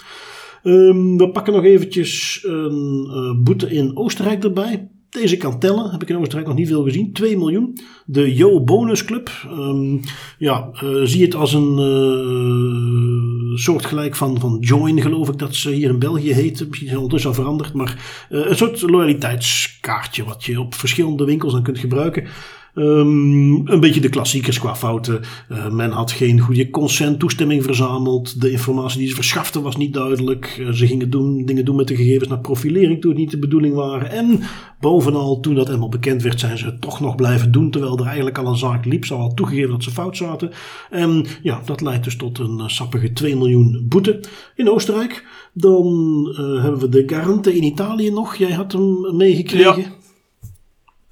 Um, we pakken nog eventjes een uh, boete in Oostenrijk erbij. Deze kan tellen, heb ik in Oostenrijk nog niet veel gezien. 2 miljoen. De Yo Bonus Club. Um, ja, uh, zie het als een uh, soortgelijk van, van Join, geloof ik dat ze hier in België heet. Misschien zijn ondertussen al veranderd. Maar een soort loyaliteitskaartje wat je op verschillende winkels dan kunt gebruiken. Um, een beetje de klassiekers qua fouten. Uh, men had geen goede consent, toestemming verzameld. De informatie die ze verschaften was niet duidelijk. Uh, ze gingen doen, dingen doen met de gegevens naar profilering toen het niet de bedoeling waren. En bovenal, toen dat helemaal bekend werd, zijn ze het toch nog blijven doen. Terwijl er eigenlijk al een zaak liep. Ze al toegegeven dat ze fout zaten. En ja, dat leidt dus tot een uh, sappige 2 miljoen boete in Oostenrijk. Dan hebben we de Garante in Italië nog. Jij had hem meegekregen. Ja.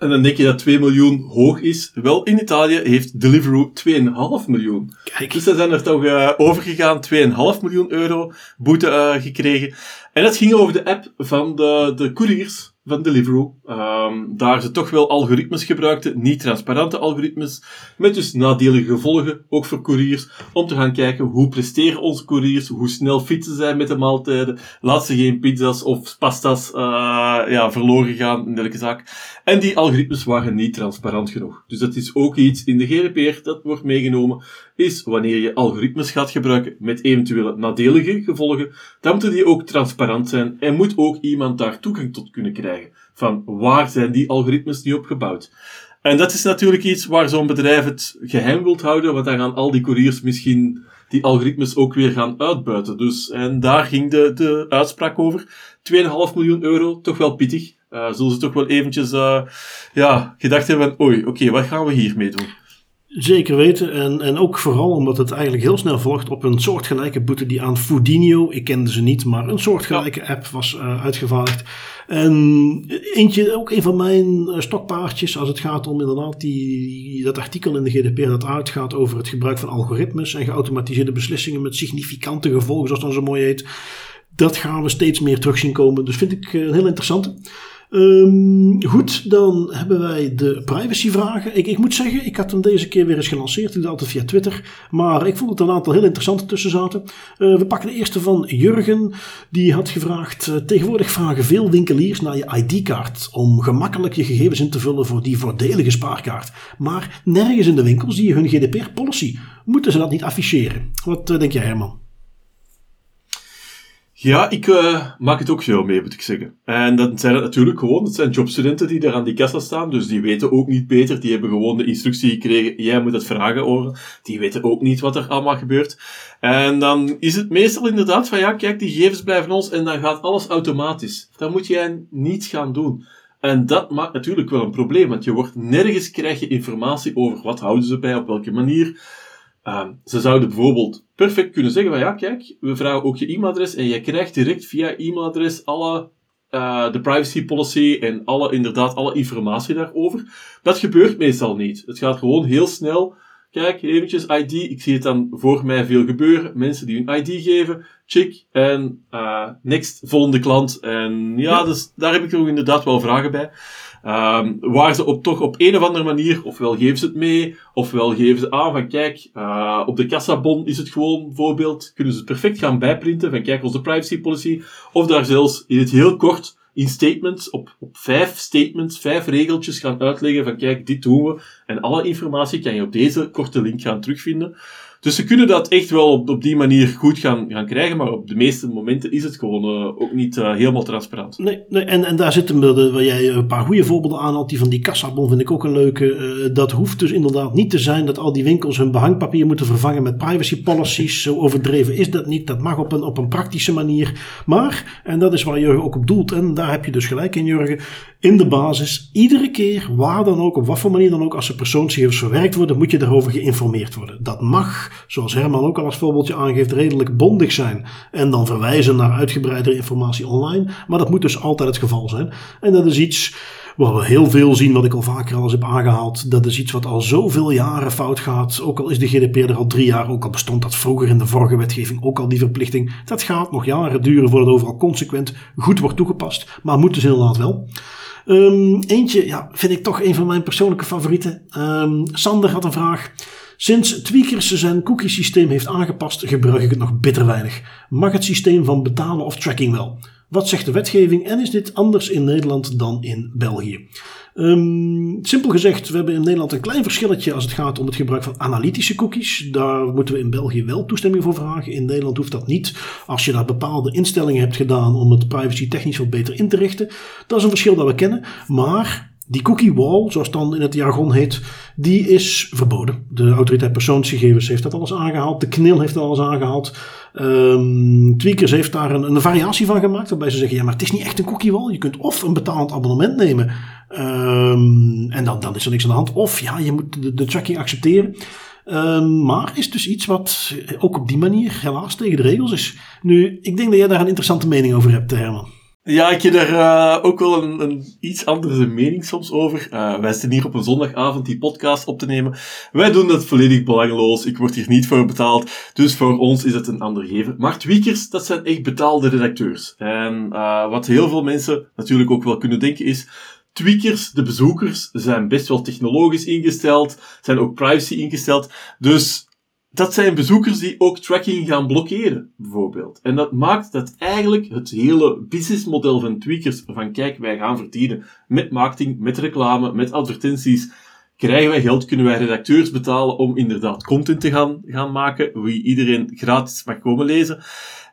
En dan denk je dat 2 miljoen hoog is. Wel, in Italië heeft Deliveroo 2,5 miljoen. Kijk. Dus ze zijn er toch uh, overgegaan, 2,5 miljoen euro boete uh, gekregen. En dat ging over de app van de, de couriers van Deliveroo. Um, daar ze toch wel algoritmes gebruikten, niet transparante algoritmes, met dus nadelige gevolgen, ook voor couriers, om te gaan kijken hoe presteren onze couriers, hoe snel fietsen zij met de maaltijden, laat ze geen pizza's of pasta's uh, ja, verloren gaan, in dergelijke zaak. En die algoritmes waren niet transparant genoeg. Dus dat is ook iets in de GDPR dat wordt meegenomen, is wanneer je algoritmes gaat gebruiken met eventuele nadelige gevolgen, dan moeten die ook transparant zijn en moet ook iemand daar toegang tot kunnen krijgen van waar zijn die algoritmes nu op gebouwd. En dat is natuurlijk iets waar zo'n bedrijf het geheim wilt houden, want dan gaan al die couriers misschien die algoritmes ook weer gaan uitbuiten. Dus, en daar ging de, de uitspraak over. 2,5 miljoen euro, toch wel pittig. Uh, zullen ze toch wel eventjes uh, ja, gedacht hebben oei, oké, wat gaan we hiermee doen? Zeker weten. En, en ook vooral omdat het eigenlijk heel snel volgt op een soortgelijke boete die aan Foodinio, ik kende ze niet, maar een soortgelijke app was uh, uitgevaardigd. En eentje, ook een van mijn stokpaardjes als het gaat om inderdaad die, dat artikel in de GDPR dat uitgaat over het gebruik van algoritmes en geautomatiseerde beslissingen met significante gevolgen, zoals dat zo mooi heet. Dat gaan we steeds meer terug zien komen. Dus vind ik een heel interessante. Um, goed, dan hebben wij de privacyvragen. Ik, ik moet zeggen, ik had hem deze keer weer eens gelanceerd. Ik doe altijd via Twitter. Maar ik vond het een aantal heel interessante tussen zaten. Uh, we pakken de eerste van Jurgen. Die had gevraagd: uh, Tegenwoordig vragen veel winkeliers naar je ID-kaart. Om gemakkelijk je gegevens in te vullen voor die voordelige spaarkaart. Maar nergens in de winkel zie je hun GDPR-policy. Moeten ze dat niet afficheren? Wat uh, denk jij, Herman? Ja, ik uh, maak het ook veel mee, moet ik zeggen. En dat zijn het natuurlijk gewoon, het zijn jobstudenten die daar aan die kassa staan, dus die weten ook niet beter. Die hebben gewoon de instructie gekregen, jij moet het vragen over. Die weten ook niet wat er allemaal gebeurt. En dan is het meestal inderdaad van, ja, kijk, die gegevens blijven ons en dan gaat alles automatisch. Dat moet jij niet gaan doen. En dat maakt natuurlijk wel een probleem, want je wordt nergens krijg je informatie over wat houden ze bij, op welke manier. Um, ze zouden bijvoorbeeld perfect kunnen zeggen van ja, kijk, we vragen ook je e-mailadres en je krijgt direct via e-mailadres alle uh, de privacy policy en alle, inderdaad, alle informatie daarover. Dat gebeurt meestal niet. Het gaat gewoon heel snel. Kijk, eventjes ID. Ik zie het dan voor mij veel gebeuren. Mensen die hun ID geven. Check. En uh, next, volgende klant. En ja, ja. Dus daar heb ik ook inderdaad wel vragen bij. Um, waar ze op, toch op een of andere manier, ofwel geven ze het mee, ofwel geven ze aan van kijk, uh, op de kassabon is het gewoon bijvoorbeeld, kunnen ze het perfect gaan bijprinten van kijk, onze privacy policy, of daar zelfs in het heel kort in statements, op, op vijf statements, vijf regeltjes gaan uitleggen van kijk, dit doen we, en alle informatie kan je op deze korte link gaan terugvinden. Dus ze kunnen dat echt wel op, op die manier goed gaan, gaan krijgen, maar op de meeste momenten is het gewoon uh, ook niet uh, helemaal transparant. Nee, nee en, en daar zitten we, waar jij een paar goede voorbeelden aan had. Die van die kassabon vind ik ook een leuke. Uh, dat hoeft dus inderdaad niet te zijn dat al die winkels hun behangpapier moeten vervangen met privacy policies. Zo overdreven is dat niet. Dat mag op een, op een praktische manier. Maar, en dat is waar Jurgen ook op doelt, en daar heb je dus gelijk in, Jurgen. In de basis, iedere keer, waar dan ook, op wat voor manier dan ook, als er persoonsgegevens verwerkt worden, moet je daarover geïnformeerd worden. Dat mag zoals Herman ook al als voorbeeldje aangeeft, redelijk bondig zijn. En dan verwijzen naar uitgebreidere informatie online. Maar dat moet dus altijd het geval zijn. En dat is iets wat we heel veel zien, wat ik al vaker al eens heb aangehaald. Dat is iets wat al zoveel jaren fout gaat. Ook al is de GDPR er al drie jaar, ook al bestond dat vroeger in de vorige wetgeving ook al die verplichting. Dat gaat nog jaren duren voordat het overal consequent goed wordt toegepast. Maar moet dus inderdaad wel. Um, eentje, ja, vind ik toch een van mijn persoonlijke favorieten. Um, Sander had een vraag. Sinds Tweakers zijn cookie systeem heeft aangepast, gebruik ik het nog bitter weinig. Mag het systeem van betalen of tracking wel? Wat zegt de wetgeving en is dit anders in Nederland dan in België? Um, simpel gezegd, we hebben in Nederland een klein verschilletje als het gaat om het gebruik van analytische cookies. Daar moeten we in België wel toestemming voor vragen. In Nederland hoeft dat niet. Als je daar bepaalde instellingen hebt gedaan om het privacy technisch wat beter in te richten. Dat is een verschil dat we kennen. Maar die cookie wall, zoals het dan in het jargon heet, die is verboden. De autoriteit persoonsgegevens heeft dat alles aangehaald. De KNIL heeft dat alles aangehaald. Um, Tweakers heeft daar een, een, variatie van gemaakt. Waarbij ze zeggen, ja, maar het is niet echt een cookie wall. Je kunt of een betaald abonnement nemen. Um, en dan, dan is er niks aan de hand. Of ja, je moet de, tracking accepteren. Um, maar is dus iets wat ook op die manier helaas tegen de regels is. Nu, ik denk dat jij daar een interessante mening over hebt, Herman. Ja, ik heb daar uh, ook wel een, een, iets andere mening soms over. Uh, wij zitten hier op een zondagavond die podcast op te nemen. Wij doen dat volledig belangloos. Ik word hier niet voor betaald. Dus voor ons is het een ander geven. Maar tweakers, dat zijn echt betaalde redacteurs. En uh, wat heel veel mensen natuurlijk ook wel kunnen denken is... Tweakers, de bezoekers, zijn best wel technologisch ingesteld, zijn ook privacy ingesteld. Dus dat zijn bezoekers die ook tracking gaan blokkeren, bijvoorbeeld. En dat maakt dat eigenlijk het hele businessmodel van tweakers, van kijk, wij gaan verdienen met marketing, met reclame, met advertenties, krijgen wij geld, kunnen wij redacteurs betalen om inderdaad content te gaan, gaan maken, wie iedereen gratis mag komen lezen.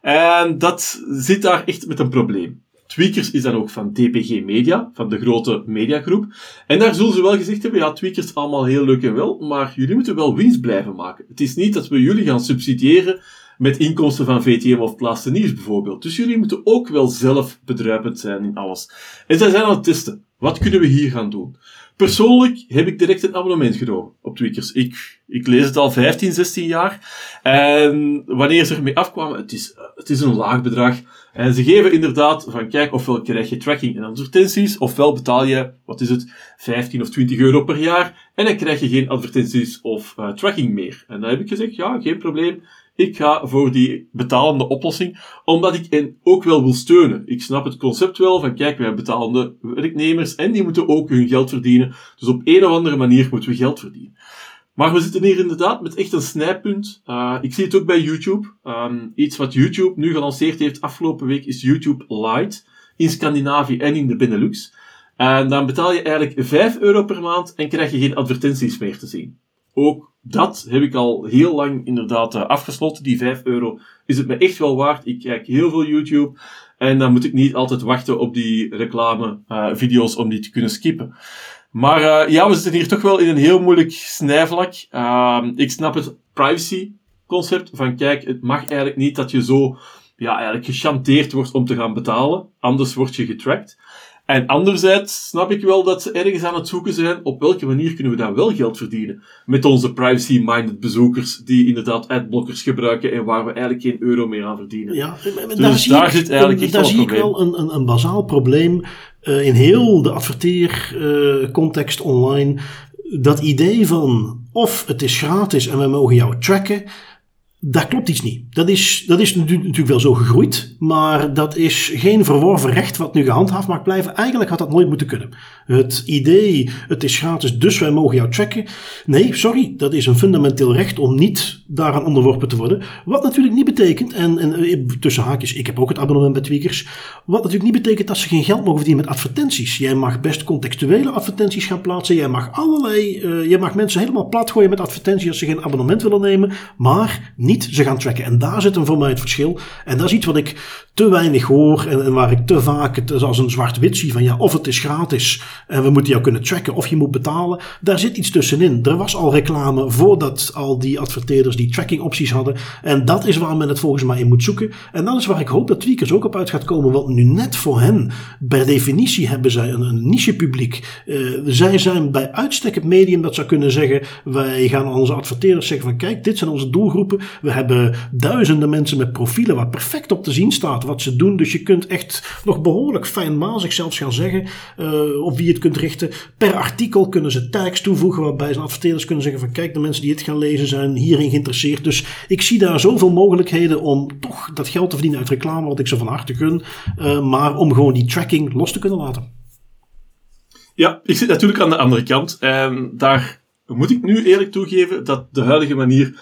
En dat zit daar echt met een probleem. Tweakers is dan ook van DPG Media, van de grote mediagroep. En daar zullen ze wel gezegd hebben, ja, Tweakers allemaal heel leuk en wel, maar jullie moeten wel winst blijven maken. Het is niet dat we jullie gaan subsidiëren met inkomsten van VTM of Plaatste bijvoorbeeld. Dus jullie moeten ook wel zelf bedruipend zijn in alles. En zij zijn aan het testen. Wat kunnen we hier gaan doen? Persoonlijk heb ik direct een abonnement genomen op Tweakers. Ik, ik lees het al 15, 16 jaar. En wanneer ze ermee afkwamen, het is, het is een laag bedrag. En ze geven inderdaad van, kijk, ofwel krijg je tracking en advertenties, ofwel betaal je, wat is het, 15 of 20 euro per jaar. En dan krijg je geen advertenties of uh, tracking meer. En dan heb ik gezegd, ja, geen probleem. Ik ga voor die betalende oplossing, omdat ik hen ook wel wil steunen. Ik snap het concept wel van, kijk, we hebben betalende werknemers en die moeten ook hun geld verdienen. Dus op een of andere manier moeten we geld verdienen. Maar we zitten hier inderdaad met echt een snijpunt. Uh, ik zie het ook bij YouTube. Um, iets wat YouTube nu gelanceerd heeft afgelopen week is YouTube Lite. In Scandinavië en in de Benelux. En dan betaal je eigenlijk 5 euro per maand en krijg je geen advertenties meer te zien. Ook dat heb ik al heel lang inderdaad uh, afgesloten. Die 5 euro is het me echt wel waard. Ik kijk heel veel YouTube. En dan moet ik niet altijd wachten op die reclame uh, video's om die te kunnen skippen. Maar uh, ja, we zitten hier toch wel in een heel moeilijk snijvlak. Uh, ik snap het privacy concept van kijk, het mag eigenlijk niet dat je zo ja, eigenlijk gechanteerd wordt om te gaan betalen. Anders word je getracked. En anderzijds snap ik wel dat ze ergens aan het zoeken zijn op welke manier kunnen we dan wel geld verdienen. Met onze privacy-minded bezoekers die inderdaad adblockers gebruiken en waar we eigenlijk geen euro meer aan verdienen. Ja, dus daar, zie daar ik, zit eigenlijk echt daar zie ik wel een, een, een bazaal probleem uh, in heel de adverteercontext uh, online. Dat idee van of het is gratis en we mogen jou tracken daar klopt iets niet. Dat is, dat is natuurlijk wel zo gegroeid, maar dat is geen verworven recht wat nu gehandhaafd mag blijven. Eigenlijk had dat nooit moeten kunnen. Het idee, het is gratis, dus wij mogen jou tracken. Nee, sorry, dat is een fundamenteel recht om niet daaraan onderworpen te worden. Wat natuurlijk niet betekent, en, en eh, tussen haakjes, ik heb ook het abonnement bij Tweakers. Wat natuurlijk niet betekent dat ze geen geld mogen verdienen met advertenties. Jij mag best contextuele advertenties gaan plaatsen. Jij mag allerlei, uh, jij mag mensen helemaal plat gooien met advertenties als ze geen abonnement willen nemen. Maar niet ze gaan tracken. En daar zit hem voor mij het verschil. En dat is iets wat ik te weinig hoor en, waar ik te vaak het als een zwart-wit zie van ja, of het is gratis en we moeten jou kunnen tracken of je moet betalen. Daar zit iets tussenin. Er was al reclame voordat al die adverteerders die tracking opties hadden. En dat is waar men het volgens mij in moet zoeken. En dat is waar ik hoop dat Tweakers ook op uit gaat komen. Want nu net voor hen, per definitie hebben zij een, een niche publiek. Uh, zij zijn bij uitstek het medium dat zou kunnen zeggen, wij gaan aan onze adverteerders zeggen van kijk, dit zijn onze doelgroepen. We hebben duizenden mensen met profielen waar perfect op te zien staat wat ze doen. Dus je kunt echt nog behoorlijk fijnmazig zelfs gaan zeggen uh, op wie je het kunt richten. Per artikel kunnen ze tags toevoegen waarbij ze adverteerders kunnen zeggen van kijk de mensen die het gaan lezen zijn hierin geïnteresseerd. Dus ik zie daar zoveel mogelijkheden om toch dat geld te verdienen uit reclame wat ik ze van harte gun. Uh, maar om gewoon die tracking los te kunnen laten. Ja, ik zit natuurlijk aan de andere kant. En daar moet ik nu eerlijk toegeven dat de huidige manier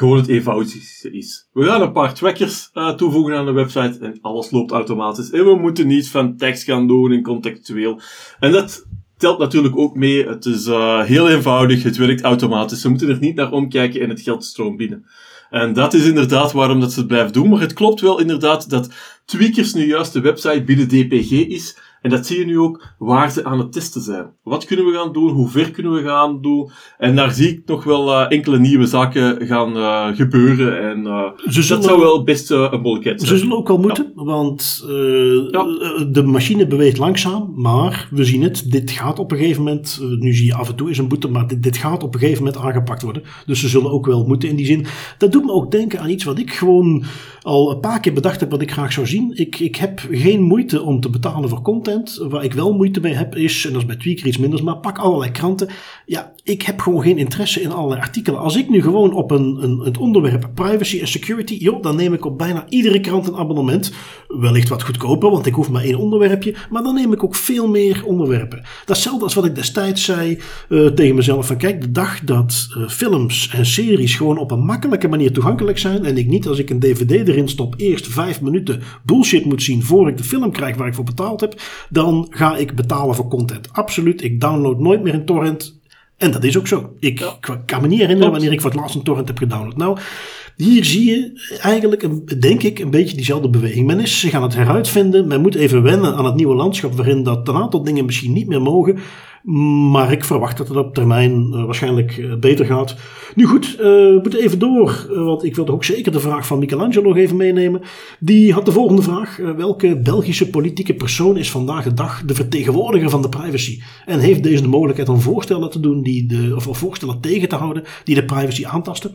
gewoon het eenvoudigste is. We gaan een paar trackers uh, toevoegen aan de website en alles loopt automatisch. En we moeten niet van tekst gaan doen in contextueel. En dat telt natuurlijk ook mee. Het is uh, heel eenvoudig, het werkt automatisch. We moeten er niet naar omkijken en het geld stroomt binnen. En dat is inderdaad waarom dat ze het blijven doen. Maar het klopt wel inderdaad dat Tweakers nu juist de website binnen DPG is en dat zie je nu ook waar ze aan het testen zijn. Wat kunnen we gaan doen? Hoe ver kunnen we gaan doen? En daar zie ik nog wel uh, enkele nieuwe zaken gaan uh, gebeuren. En uh, dat zou wel best een mogelijkheid zijn. Ze zullen ook wel moeten, ja. want ja. de machine beweegt langzaam. Maar we zien het, dit gaat op een gegeven moment, nu zie je af en toe is een boete, maar dit, dit gaat op een gegeven moment aangepakt worden. Dus ze zullen ook wel moeten in die zin. Dat doet me ook denken aan iets wat ik gewoon al een paar keer bedacht heb wat ik graag zou zien. Ik, ik heb geen moeite om te betalen voor content. Waar ik wel moeite mee heb is, en dat is bij Tweaker iets minder, maar pak allerlei kranten. Ja, ik heb gewoon geen interesse in allerlei artikelen. Als ik nu gewoon op een, een, het onderwerp privacy en security, joh, dan neem ik op bijna iedere krant een abonnement. Wellicht wat goedkoper, want ik hoef maar één onderwerpje. Maar dan neem ik ook veel meer onderwerpen. Datzelfde als wat ik destijds zei uh, tegen mezelf. Van kijk, de dag dat uh, films en series gewoon op een makkelijke manier toegankelijk zijn. En ik niet als ik een dvd erin stop eerst vijf minuten bullshit moet zien voor ik de film krijg waar ik voor betaald heb. Dan ga ik betalen voor content. Absoluut. Ik download nooit meer een torrent. En dat is ook zo. Ik ja. kan me niet herinneren wanneer ik voor het laatst een torrent heb gedownload. Nou, Hier zie je eigenlijk, een, denk ik, een beetje diezelfde beweging. Men is zich aan het heruitvinden. Men moet even wennen aan het nieuwe landschap waarin dat een aantal dingen misschien niet meer mogen. Maar ik verwacht dat het op termijn uh, waarschijnlijk uh, beter gaat. Nu goed, uh, we moeten even door, want ik wilde ook zeker de vraag van Michelangelo nog even meenemen. Die had de volgende vraag. welke Belgische politieke persoon is vandaag de dag de vertegenwoordiger van de privacy? En heeft deze de mogelijkheid om voorstellen te doen, die de, of, voorstellen tegen te houden, die de privacy aantasten?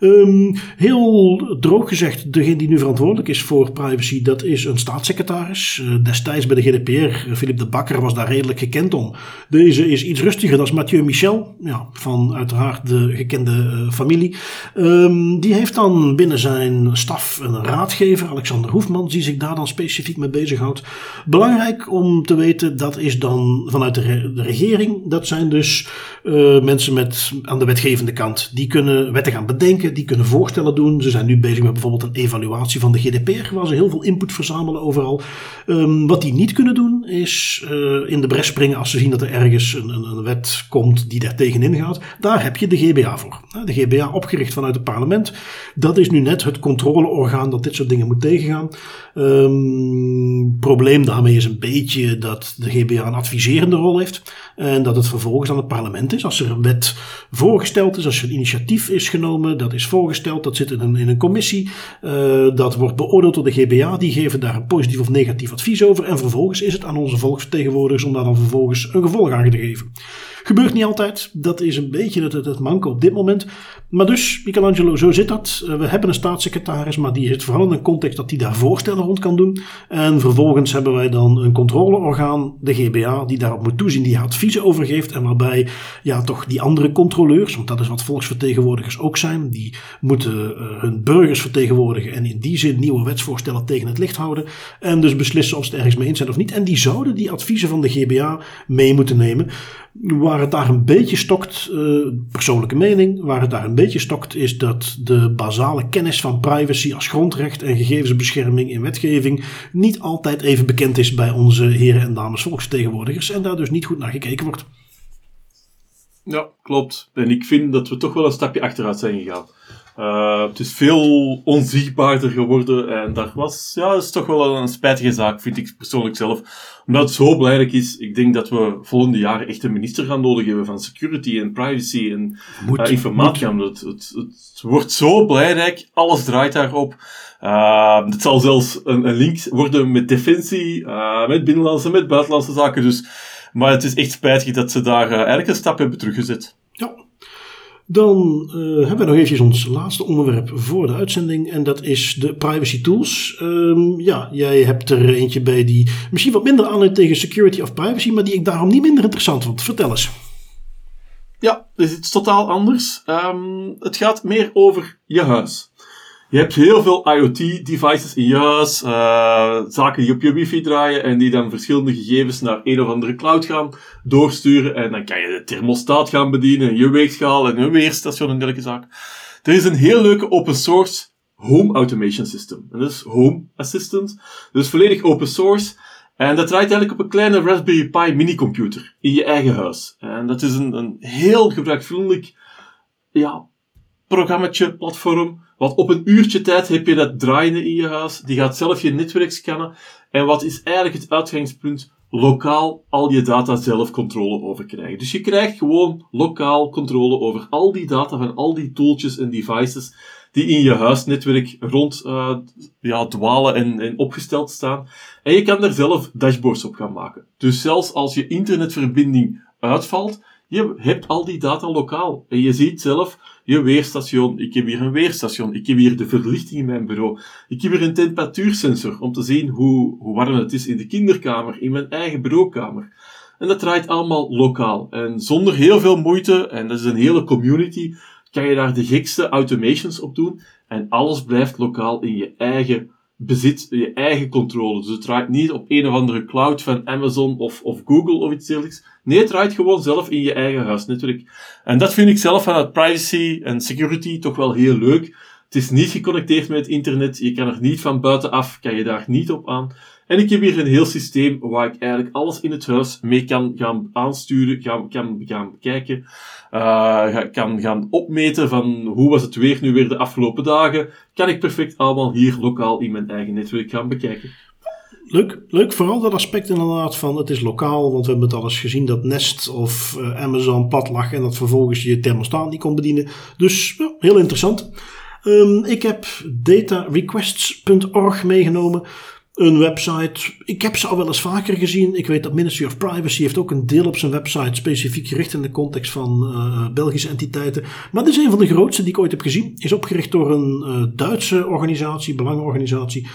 Um, heel droog gezegd, degene die nu verantwoordelijk is voor privacy, dat is een staatssecretaris. destijds bij de GDPR, Philip de Bakker, was daar redelijk gekend om. De deze is iets rustiger dan Mathieu Michel, ja, van uiteraard de gekende uh, familie. Um, die heeft dan binnen zijn staf een raadgever, Alexander Hoefman, die zich daar dan specifiek mee bezighoudt. Belangrijk om te weten, dat is dan vanuit de, re de regering. Dat zijn dus uh, mensen met aan de wetgevende kant. Die kunnen wetten gaan bedenken, die kunnen voorstellen doen. Ze zijn nu bezig met bijvoorbeeld een evaluatie van de GDPR, waar ze heel veel input verzamelen overal. Um, wat die niet kunnen doen, is uh, in de bres springen als ze zien dat er ergens een, een, een, wet komt die daar tegenin gaat, daar heb je de GBA voor. De GBA, opgericht vanuit het parlement, dat is nu net het controleorgaan dat dit soort dingen moet tegengaan. Um, probleem daarmee is een beetje dat de GBA een adviserende rol heeft en dat het vervolgens aan het parlement is. Als er een wet voorgesteld is, als er een initiatief is genomen, dat is voorgesteld, dat zit in een, in een commissie, uh, dat wordt beoordeeld door de GBA, die geven daar een positief of negatief advies over en vervolgens is het aan onze volksvertegenwoordigers om daar dan vervolgens een gevolg aan te geven. Gebeurt niet altijd. Dat is een beetje het, het, het op dit moment. Maar dus, Michelangelo, zo zit dat. We hebben een staatssecretaris, maar die zit vooral in een context dat hij daar voorstellen rond kan doen. En vervolgens hebben wij dan een controleorgaan, de GBA, die daarop moet toezien, die adviezen overgeeft. En waarbij ja, toch die andere controleurs, want dat is wat volksvertegenwoordigers ook zijn, die moeten uh, hun burgers vertegenwoordigen en in die zin nieuwe wetsvoorstellen tegen het licht houden. En dus beslissen of ze het ergens mee eens zijn of niet. En die zouden die adviezen van de GBA mee moeten nemen. Waar het daar een beetje stokt, uh, persoonlijke mening, waar het daar een beetje stokt, is dat de basale kennis van privacy als grondrecht en gegevensbescherming in wetgeving niet altijd even bekend is bij onze heren en dames volksvertegenwoordigers en daar dus niet goed naar gekeken wordt. Ja, klopt. En ik vind dat we toch wel een stapje achteruit zijn gegaan. Uh, het is veel onzichtbaarder geworden en dat was, ja, dat is toch wel een spijtige zaak, vind ik persoonlijk zelf. Omdat het zo belangrijk is, ik denk dat we volgende jaar echt een minister gaan nodig hebben van security en privacy en moet, uh, informatie. Het, het, het, wordt zo belangrijk, alles draait daarop. Uh, het zal zelfs een, een link worden met defensie, met binnenlandse, met buitenlandse zaken. Dus, maar het is echt spijtig dat ze daar eigenlijk een stap hebben teruggezet. Dan uh, hebben we nog eventjes ons laatste onderwerp voor de uitzending. En dat is de privacy tools. Um, ja, jij hebt er eentje bij die misschien wat minder aanleunt tegen security of privacy. Maar die ik daarom niet minder interessant vond. Vertel eens. Ja, dit is totaal anders. Um, het gaat meer over je huis. Je hebt heel veel IoT-devices in je huis, uh, zaken die op je wifi draaien en die dan verschillende gegevens naar een of andere cloud gaan doorsturen. En dan kan je de thermostaat gaan bedienen, je weegschaal en een weerstation en dergelijke zaken. Er is een heel leuke open source home automation system. En dat is Home Assistant. Dus volledig open source. En dat draait eigenlijk op een kleine Raspberry Pi minicomputer in je eigen huis. En dat is een, een heel gebruikvriendelijk ja, programmaatje, platform. Want op een uurtje tijd heb je dat draaiende in je huis. Die gaat zelf je netwerk scannen. En wat is eigenlijk het uitgangspunt? Lokaal al je data zelf controle over krijgen. Dus je krijgt gewoon lokaal controle over al die data van al die tooltjes en devices die in je huisnetwerk rond uh, ja, dwalen en, en opgesteld staan. En je kan daar zelf dashboards op gaan maken. Dus zelfs als je internetverbinding uitvalt, je hebt al die data lokaal. En je ziet zelf je weerstation. Ik heb hier een weerstation. Ik heb hier de verlichting in mijn bureau. Ik heb hier een temperatuursensor om te zien hoe, warm het is in de kinderkamer, in mijn eigen bureaukamer. En dat draait allemaal lokaal. En zonder heel veel moeite, en dat is een hele community, kan je daar de gekste automations op doen. En alles blijft lokaal in je eigen bezit, je eigen controle. Dus het draait niet op een of andere cloud van Amazon of, of Google of iets dergelijks. Nee, draait gewoon zelf in je eigen huisnetwerk. En dat vind ik zelf vanuit privacy en security toch wel heel leuk. Het is niet geconnecteerd met het internet. Je kan er niet van buitenaf, kan je daar niet op aan. En ik heb hier een heel systeem waar ik eigenlijk alles in het huis mee kan gaan aansturen, gaan, kan gaan bekijken, uh, kan gaan opmeten van hoe was het weer nu weer de afgelopen dagen. Kan ik perfect allemaal hier lokaal in mijn eigen netwerk gaan bekijken. Leuk, leuk. Vooral dat aspect inderdaad van het is lokaal. Want we hebben het al eens gezien dat Nest of uh, Amazon plat lag en dat vervolgens je thermostaat niet kon bedienen. Dus heel interessant. Um, ik heb datarequests.org meegenomen. Een website. Ik heb ze al wel eens vaker gezien. Ik weet dat Ministry of Privacy heeft ook een deel op zijn website specifiek gericht in de context van uh, Belgische entiteiten. Maar dit is een van de grootste die ik ooit heb gezien. Is opgericht door een uh, Duitse organisatie, belangenorganisatie.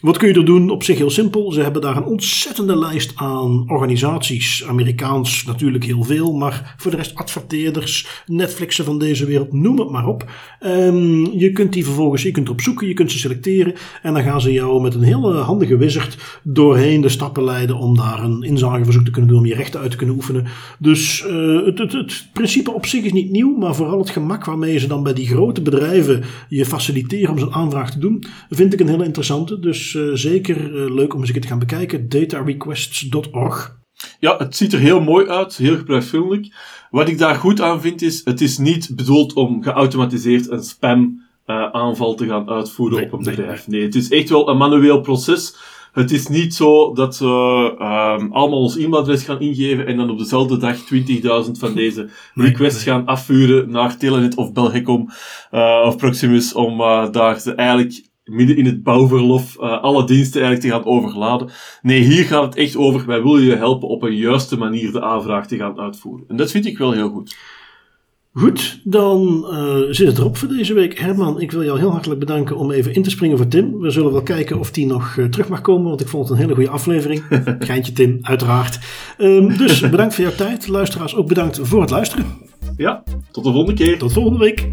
Wat kun je er doen? Op zich heel simpel. Ze hebben daar een ontzettende lijst aan organisaties. Amerikaans natuurlijk heel veel, maar voor de rest adverteerders, Netflixen van deze wereld, noem het maar op. Um, je kunt die vervolgens, je kunt erop zoeken, je kunt ze selecteren en dan gaan ze jou met een hele handige wizard doorheen de stappen leiden om daar een inzageverzoek te kunnen doen, om je rechten uit te kunnen oefenen. Dus uh, het, het, het principe op zich is niet nieuw, maar vooral het gemak waarmee ze dan bij die grote bedrijven je faciliteren om zo'n aanvraag te doen, vind ik een hele interessante. Dus uh, zeker uh, leuk om eens een keer te gaan bekijken. datarequests.org. Ja, het ziet er heel mooi uit, heel gebruiksvriendelijk. Wat ik daar goed aan vind is, het is niet bedoeld om geautomatiseerd een spam uh, aanval te gaan uitvoeren nee, op een bedrijf. Nee, het is echt wel een manueel proces. Het is niet zo dat we um, allemaal ons e-mailadres gaan ingeven en dan op dezelfde dag 20.000 van deze requests gaan afvuren naar Telenet of Belgicom uh, of Proximus om uh, daar ze eigenlijk midden in het bouwverlof uh, alle diensten eigenlijk te gaan overladen. Nee, hier gaat het echt over, wij willen je helpen op een juiste manier de aanvraag te gaan uitvoeren. En dat vind ik wel heel goed. Goed, dan uh, zit het erop voor deze week. Herman, ik wil jou heel hartelijk bedanken om even in te springen voor Tim. We zullen wel kijken of die nog uh, terug mag komen, want ik vond het een hele goede aflevering. Geintje Tim, uiteraard. Um, dus bedankt voor jouw tijd. Luisteraars ook bedankt voor het luisteren. Ja, tot de volgende keer. Tot volgende week.